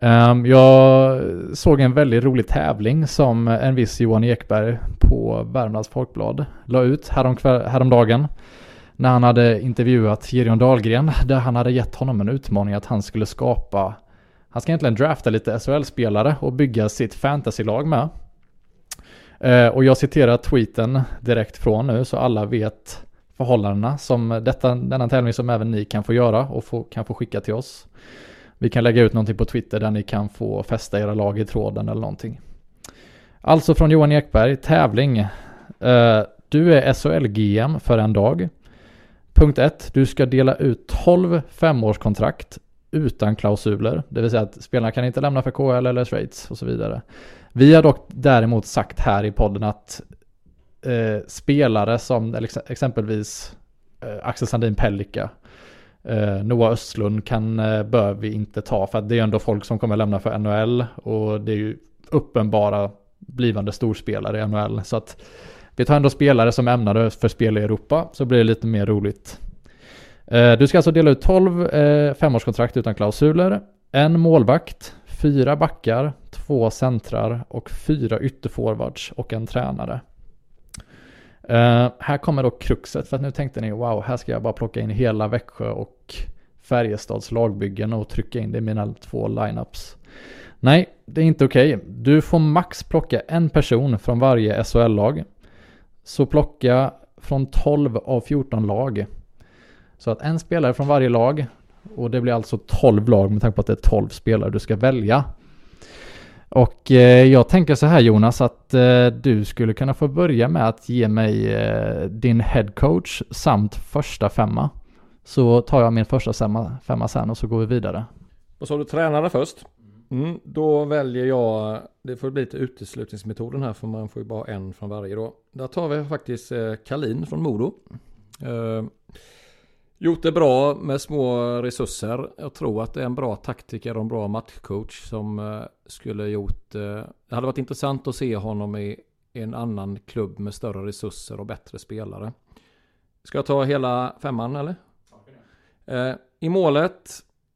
Um, jag såg en väldigt rolig tävling som en viss Johan Ekberg på Värmlands Folkblad la ut härom häromdagen. När han hade intervjuat Gerion Dahlgren där han hade gett honom en utmaning att han skulle skapa han ska egentligen drafta lite SHL-spelare och bygga sitt fantasylag med. Ehm, och jag citerar tweeten direkt från nu så alla vet förhållandena som detta, denna tävling som även ni kan få göra och få, kan få skicka till oss. Vi kan lägga ut någonting på Twitter där ni kan få fästa era lag i tråden eller någonting. Alltså från Johan Ekberg, tävling. Eh, du är SHL-GM för en dag. Punkt 1. Du ska dela ut 12 femårskontrakt utan klausuler. Det vill säga att spelarna kan inte lämna för KL eller Schweiz och så vidare. Vi har dock däremot sagt här i podden att eh, spelare som exempelvis eh, Axel Sandin Pellika, eh, Noah Östlund kan, eh, bör vi inte ta för att det är ändå folk som kommer lämna för NHL och det är ju uppenbara blivande storspelare i NHL. Så att vi tar ändå spelare som ämnade för spel i Europa så blir det lite mer roligt. Eh, du ska alltså dela ut 12 eh, femårskontrakt utan klausuler, en målvakt, fyra backar, två centrar och fyra ytterforwards och en tränare. Uh, här kommer då kruxet för att nu tänkte ni wow, här ska jag bara plocka in hela Växjö och Färjestads lagbyggen och trycka in det i mina två lineups. Nej, det är inte okej. Okay. Du får max plocka en person från varje SHL-lag. Så plocka från 12 av 14 lag. Så att en spelare från varje lag och det blir alltså 12 lag med tanke på att det är 12 spelare du ska välja. Och eh, jag tänker så här Jonas att eh, du skulle kunna få börja med att ge mig eh, din headcoach samt första femma. Så tar jag min första femma, femma sen och så går vi vidare. Och så har du tränare först. Mm, då väljer jag, det får bli lite uteslutningsmetoden här för man får ju bara en från varje då. Där tar vi faktiskt eh, Kalin från Modo. Eh, Gjort det bra med små resurser. Jag tror att det är en bra taktiker och en bra matchcoach som eh, skulle gjort... Eh, det hade varit intressant att se honom i en annan klubb med större resurser och bättre spelare. Ska jag ta hela femman eller? Eh, I målet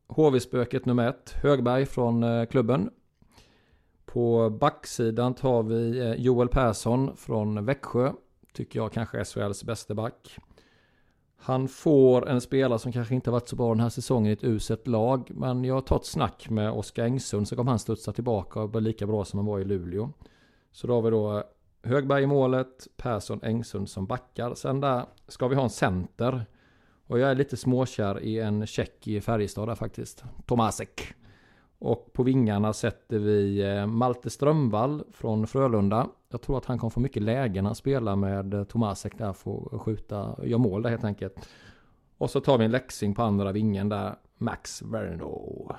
HV-spöket nummer ett, Högberg från klubben. På backsidan tar vi Joel Persson från Växjö. Tycker jag kanske är SHLs bästa back. Han får en spelare som kanske inte varit så bra den här säsongen i ett uselt lag. Men jag har tagit snack med Oskar Engsund så kommer han studsa tillbaka och bli lika bra som han var i Luleå. Så då har vi då Högberg i målet, Persson, Engsund som backar. Sen där ska vi ha en center. Och jag är lite småkär i en check i Färjestad där faktiskt. Tomasek. Och på vingarna sätter vi eh, Malte Strömvall från Frölunda. Jag tror att han kommer få mycket lägen att han spelar med eh, Tomasek där för att skjuta, göra mål där helt enkelt. Och så tar vi en läxing på andra vingen där, Max Verno.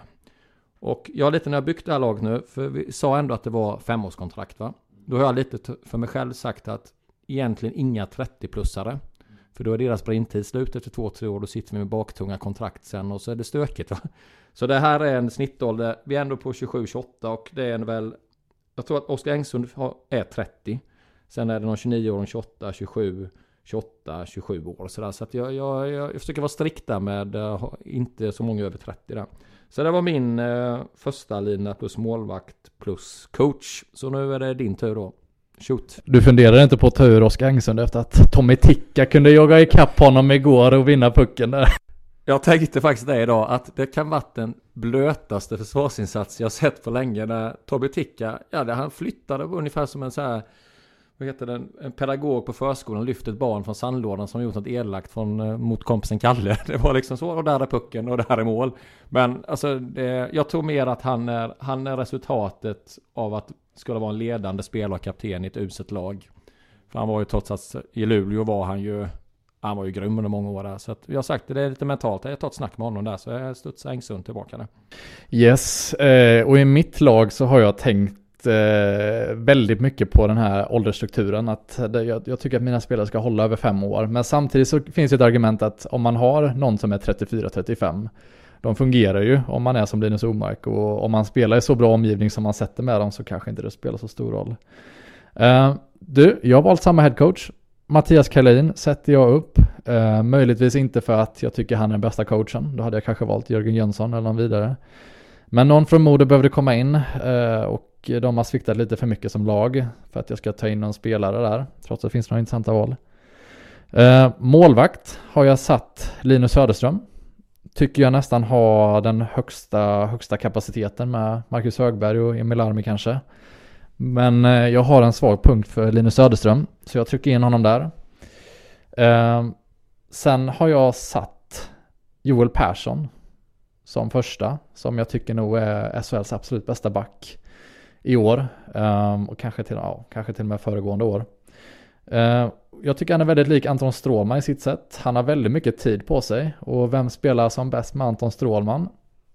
Och jag har lite när jag byggt det här laget nu, för vi sa ändå att det var femårskontrakt va. Då har jag lite för mig själv sagt att egentligen inga 30-plussare. För då är deras brintid slut efter två, tre år. Då sitter vi med baktunga kontrakt sen och så är det stökigt. Va? Så det här är en snittålder. Vi är ändå på 27-28 och det är väl... Jag tror att Oskar Engsund är 30. Sen är det någon 29 år, 28, 27, 28, 27 år. Så, där. så att jag, jag, jag, jag försöker vara strikt där med uh, inte så många över 30 där. Så det var min uh, första lina plus målvakt plus coach. Så nu är det din tur då. Shoot. Du funderade inte på att ta ur Oskar Engsund efter att Tommy Ticka kunde jaga ikapp honom igår och vinna pucken där? Jag tänkte faktiskt det idag, att det kan vara den blötaste försvarsinsats jag sett på länge när Tobbe Ticka, ja det, han flyttade ungefär som en så här, vad heter det, en pedagog på förskolan lyfte ett barn från sandlådan som gjort något elakt från, eh, mot kompisen Kalle. Det var liksom så, och där är pucken och där är mål. Men alltså, det, jag tror mer att han är, han är resultatet av att skulle vara en ledande spelare och kapten i ett uselt lag. För han var ju trots att i Luleå var han ju han var ju grym under många år där. Så att jag har sagt det, det är lite mentalt. Jag tar ett snack med honom där. Så jag studsar Engsund tillbaka där. Yes, eh, och i mitt lag så har jag tänkt eh, väldigt mycket på den här åldersstrukturen. Att jag, jag, tycker att mina spelare ska hålla över fem år. Men samtidigt så finns det ett argument att om man har någon som är 34-35 de fungerar ju om man är som Linus Omark och om man spelar i så bra omgivning som man sätter med dem så kanske inte det spelar så stor roll. Uh, du, jag har valt samma headcoach. Mattias Karlin sätter jag upp. Eh, möjligtvis inte för att jag tycker han är den bästa coachen. Då hade jag kanske valt Jörgen Jönsson eller någon vidare. Men någon från Modo behövde komma in eh, och de har sviktat lite för mycket som lag för att jag ska ta in någon spelare där. Trots att det finns några intressanta val. Eh, målvakt har jag satt Linus Söderström tycker jag nästan har den högsta, högsta kapaciteten med Marcus Högberg och Emil Armi kanske. Men eh, jag har en svag punkt för Linus Söderström, så jag trycker in honom där. Eh, sen har jag satt Joel Persson som första, som jag tycker nog är SHLs absolut bästa back i år. Eh, och kanske till, ja, kanske till och med föregående år. Eh, jag tycker han är väldigt lik Anton Strålman i sitt sätt. Han har väldigt mycket tid på sig. Och vem spelar som bäst med Anton Strålman?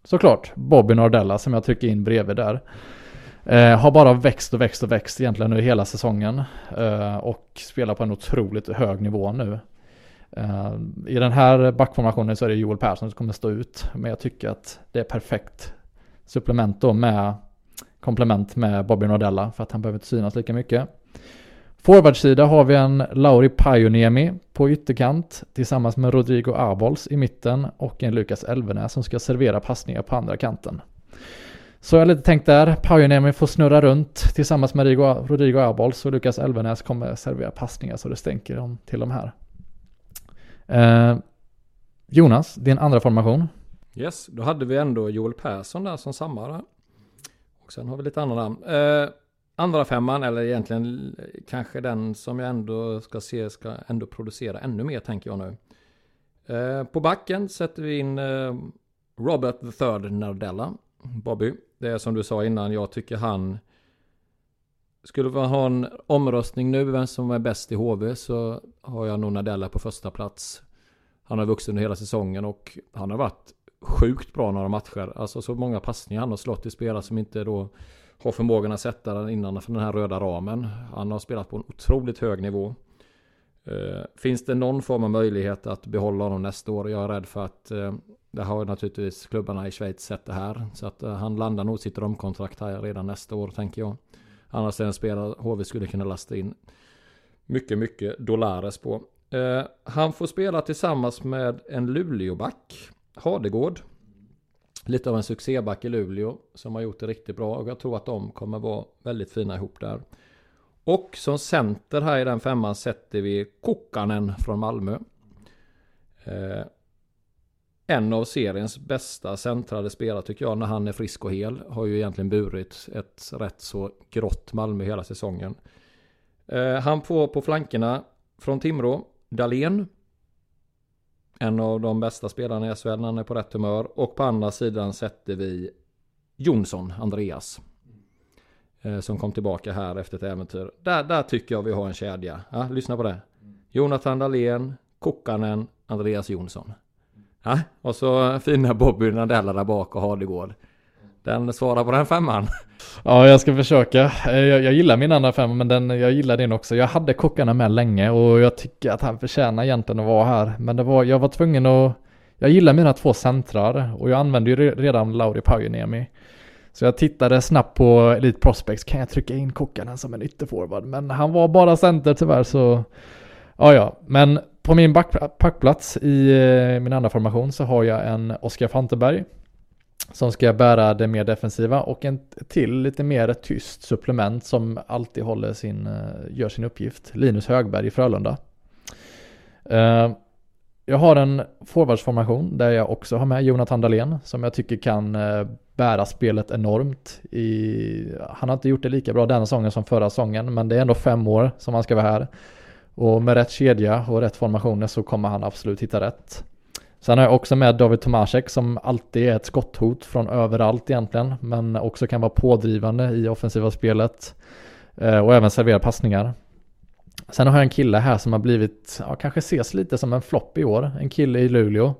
såklart Bobby Nordella som jag trycker in bredvid där. Eh, har bara växt och växt och växt egentligen nu hela säsongen. Eh, och spelar på en otroligt hög nivå nu. Eh, I den här backformationen så är det Joel Persson som kommer stå ut. Men jag tycker att det är perfekt supplement då med komplement med Bobby Nordella för att han behöver inte synas lika mycket. Forwardsida har vi en Lauri Pajoniemi på ytterkant tillsammans med Rodrigo Arbols i mitten och en Lukas Elvenäs som ska servera passningar på andra kanten. Så jag har lite tänkt där, Pajonemi får snurra runt tillsammans med Rodrigo Abols och Lukas Elvenäs kommer servera passningar så det stänker om till de här. Eh, Jonas, din andra formation? Yes, då hade vi ändå Joel Persson där som samma. Och sen har vi lite andra namn. Eh, andra femman, eller egentligen kanske den som jag ändå ska se ska ändå producera ännu mer tänker jag nu. Eh, på backen sätter vi in eh, Robert third Nardella, Bobby. Det är som du sa innan, jag tycker han skulle vi ha en omröstning nu vem som är bäst i HV så har jag nog Nadella på första plats. Han har vuxit under hela säsongen och han har varit sjukt bra några matcher. Alltså så många passningar han har slått i spelare som inte då har förmågan att sätta den innanför den här röda ramen. Han har spelat på en otroligt hög nivå. Eh, finns det någon form av möjlighet att behålla honom nästa år? Jag är rädd för att eh, det har naturligtvis klubbarna i Schweiz sett det här. Så att eh, han landar nog sitt romkontrakt här redan nästa år tänker jag. Annars är en spelare HV skulle kunna lasta in mycket, mycket dollares på. Eh, han får spela tillsammans med en Luleåback. Hadegård. Lite av en succéback i Luleå som har gjort det riktigt bra och jag tror att de kommer vara väldigt fina ihop där. Och som center här i den femman sätter vi Kokkanen från Malmö. Eh, en av seriens bästa centrade spelare tycker jag när han är frisk och hel. Har ju egentligen burit ett rätt så grått Malmö hela säsongen. Eh, han får på flankerna från Timrå Dalen en av de bästa spelarna i SHL när han är på rätt humör. Och på andra sidan sätter vi Jonsson, Andreas. Eh, som kom tillbaka här efter ett äventyr. Där, där tycker jag vi har en kedja. Ja, lyssna på det. Jonathan Dahlén, Kokkanen, Andreas Jonsson. Ja, och så fina Bobby Nadella där bak och Hardegård Den svarar på den femman. Ja, jag ska försöka. Eh, jag, jag gillar min andra femma, men den, jag gillar din också. Jag hade kockarna med länge och jag tycker att han förtjänar egentligen att vara här. Men det var, jag var tvungen att... Jag gillar mina två centrar och jag använde ju redan Lauri Pajuniemi. Så jag tittade snabbt på Elite Prospects, kan jag trycka in kockarna som en ytterforward? Men han var bara center tyvärr så... Ja, ja. Men på min backplats i eh, min andra formation så har jag en Oskar Fanteberg som ska bära det mer defensiva och en till lite mer tyst supplement som alltid håller sin, eh, gör sin uppgift. Linus Högberg i Frölunda. Eh, jag har en forwardsformation där jag också har med Jonathan Dahlén som jag tycker kan bära spelet enormt. I, han har inte gjort det lika bra den säsongen som förra säsongen men det är ändå fem år som han ska vara här. Och med rätt kedja och rätt formationer så kommer han absolut hitta rätt. Sen har jag också med David Tomasek som alltid är ett skotthot från överallt egentligen. Men också kan vara pådrivande i offensiva spelet. Eh, och även servera passningar. Sen har jag en kille här som har blivit, ja, kanske ses lite som en flopp i år. En kille i Luleå.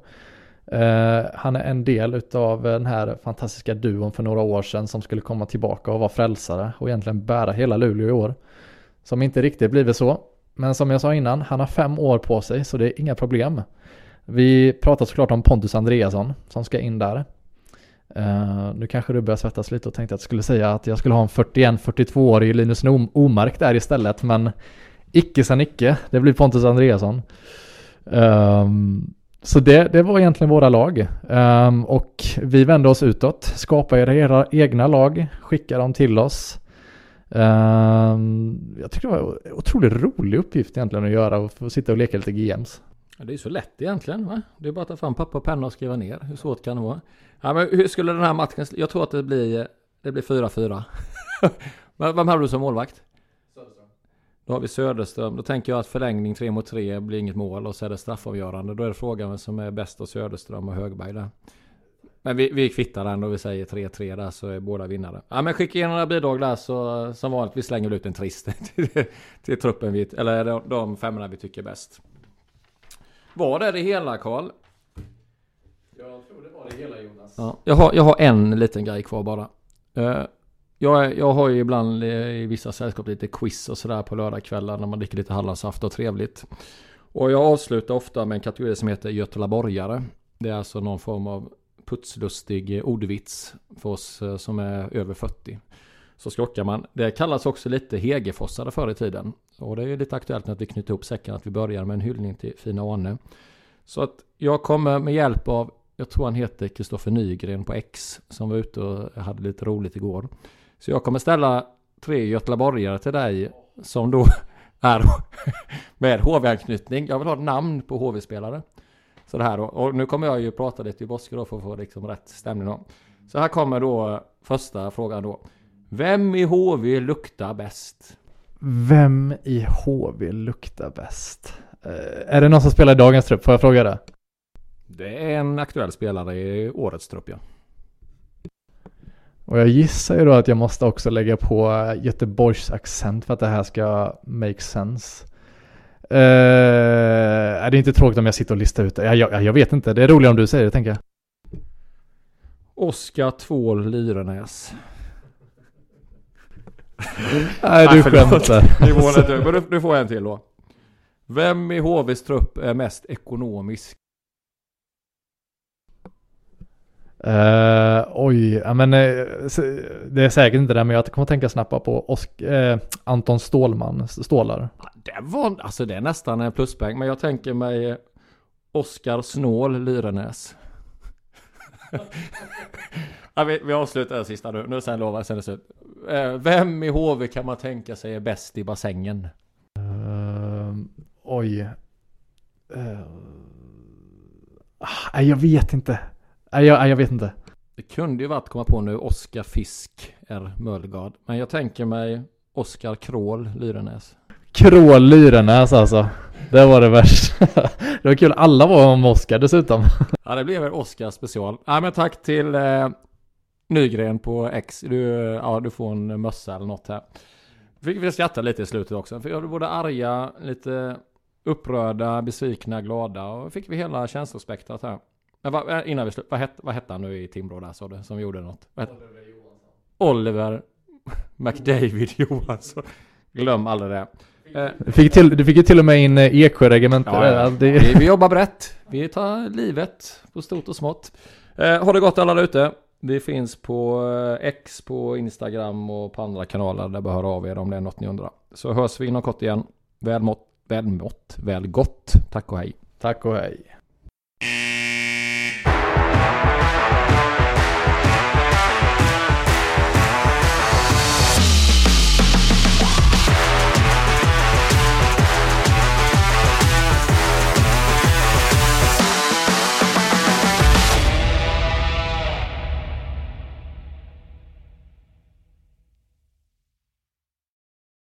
Uh, han är en del utav den här fantastiska duon för några år sedan som skulle komma tillbaka och vara frälsare och egentligen bära hela Luleå i år. Som inte riktigt blivit så. Men som jag sa innan, han har fem år på sig så det är inga problem. Vi pratar såklart om Pontus Andreasson som ska in där. Uh, nu kanske du börjar svettas lite och tänkte att jag skulle säga att jag skulle ha en 41-42-årig Linus Omark där istället, men icke sen icke. Det blir Pontus Andreasson. Um, så det, det var egentligen våra lag. Um, och vi vände oss utåt. Skapa era egna lag. Skicka dem till oss. Um, jag tycker det var en otroligt rolig uppgift egentligen att göra och få sitta och leka lite GMs. Ja, det är så lätt egentligen. Va? Det är bara att ta fram papper och penna och skriva ner. Hur svårt kan det vara? Ja, men hur skulle den här matchen... Jag tror att det blir, det blir 4-4. Vem har du som målvakt? Söderström. Då har vi Söderström. Då tänker jag att förlängning 3 mot 3 blir inget mål och så är det straffavgörande. Då är det frågan vem som är bäst av Söderström och Högberg där. Men vi, vi kvittar den och vi säger 3-3 där så är båda vinnare. Ja men skicka in några bidrag där så som vanligt vi slänger ut en trist till, till truppen vi, eller de, de femmorna vi tycker bäst. Var det det hela Karl? Jag tror det var det hela Jonas. Ja, jag, har, jag har en liten grej kvar bara. Eh, jag, jag har ju ibland i vissa sällskap lite quiz och sådär på lördagskvällar när man dricker lite hallonsaft och trevligt. Och jag avslutar ofta med en kategori som heter götelaborgare. Det är alltså någon form av putslustig ordvits för oss eh, som är över 40. Så skrockar man. Det kallas också lite hegefossare förr i tiden. Och det är ju lite aktuellt när vi knyter ihop säcken att vi börjar med en hyllning till fina Arne. Så att jag kommer med hjälp av jag tror han heter Kristoffer Nygren på X som var ute och hade lite roligt igår. Så jag kommer ställa tre göteborgare till dig som då är med HV-anknytning. Jag vill ha ett namn på HV-spelare. Så det här då. Och nu kommer jag ju prata lite Boske då för att få liksom rätt stämning då. Så här kommer då första frågan då. Vem i HV luktar bäst? Vem i HV luktar bäst? Eh, är det någon som spelar i dagens trupp? Får jag fråga det? Det är en aktuell spelare i årets trupp ja. Och jag gissar ju då att jag måste också lägga på Göteborgs accent för att det här ska make sense. Eh, är det är inte tråkigt om jag sitter och listar ut det? Jag, jag, jag vet inte, det är roligare om du säger det tänker jag. Oskar Tvål Lyrenäs. Nej, du skämtar. Du får en till då. Vem i HVs trupp är mest ekonomisk? Eh, oj, ja, men eh, det är säkert inte det, men jag kommer tänka snabbt på Osk, eh, Anton Stålman, Stålar. Det var, alltså det är nästan en pluspoäng. Men jag tänker mig Oskar Snål Lyrenäs. ja, vi, vi avslutar den sista nu. Nu sen lovar jag, sen är det slut. Eh, Vem i HV kan man tänka sig är bäst i bassängen? Eh, oj. Eh, ah, nej, jag vet inte. Jag, jag vet inte. Det kunde ju varit, komma på nu, Oskar Fisk är Möllgard. Men jag tänker mig Oskar Krål Lyrenäs. Krål Lyrenäs alltså. Det var det värsta. det var kul, alla var om Oskar dessutom. Ja, det blev väl Oskar special. Ja, men tack till eh, Nygren på X. Du, ja, du får en mössa eller något här. Fick vi skratta lite i slutet också. För jag var både arga, lite upprörda, besvikna, glada och fick vi hela känslospektrat här. Men vad, eh, innan vi slutar, vad, hette, vad hette han nu i Timrå där sa du, som gjorde något? Vad hette? Oliver McDavid Johansson. Glöm aldrig det. Eh, Du fick, till, du fick ju till och med in eh, Eksjö-regemente. Ja, ja. Det, Vi, vi jobbar brett. Vi tar livet på stort och smått. Eh, ha det gott alla där ute. Vi finns på X, på Instagram och på andra kanaler där hör av er om det är något ni undrar. Så hörs vi inom kort igen. Väl mått, väl mått, väl gott. Tack och hej. tack och hej.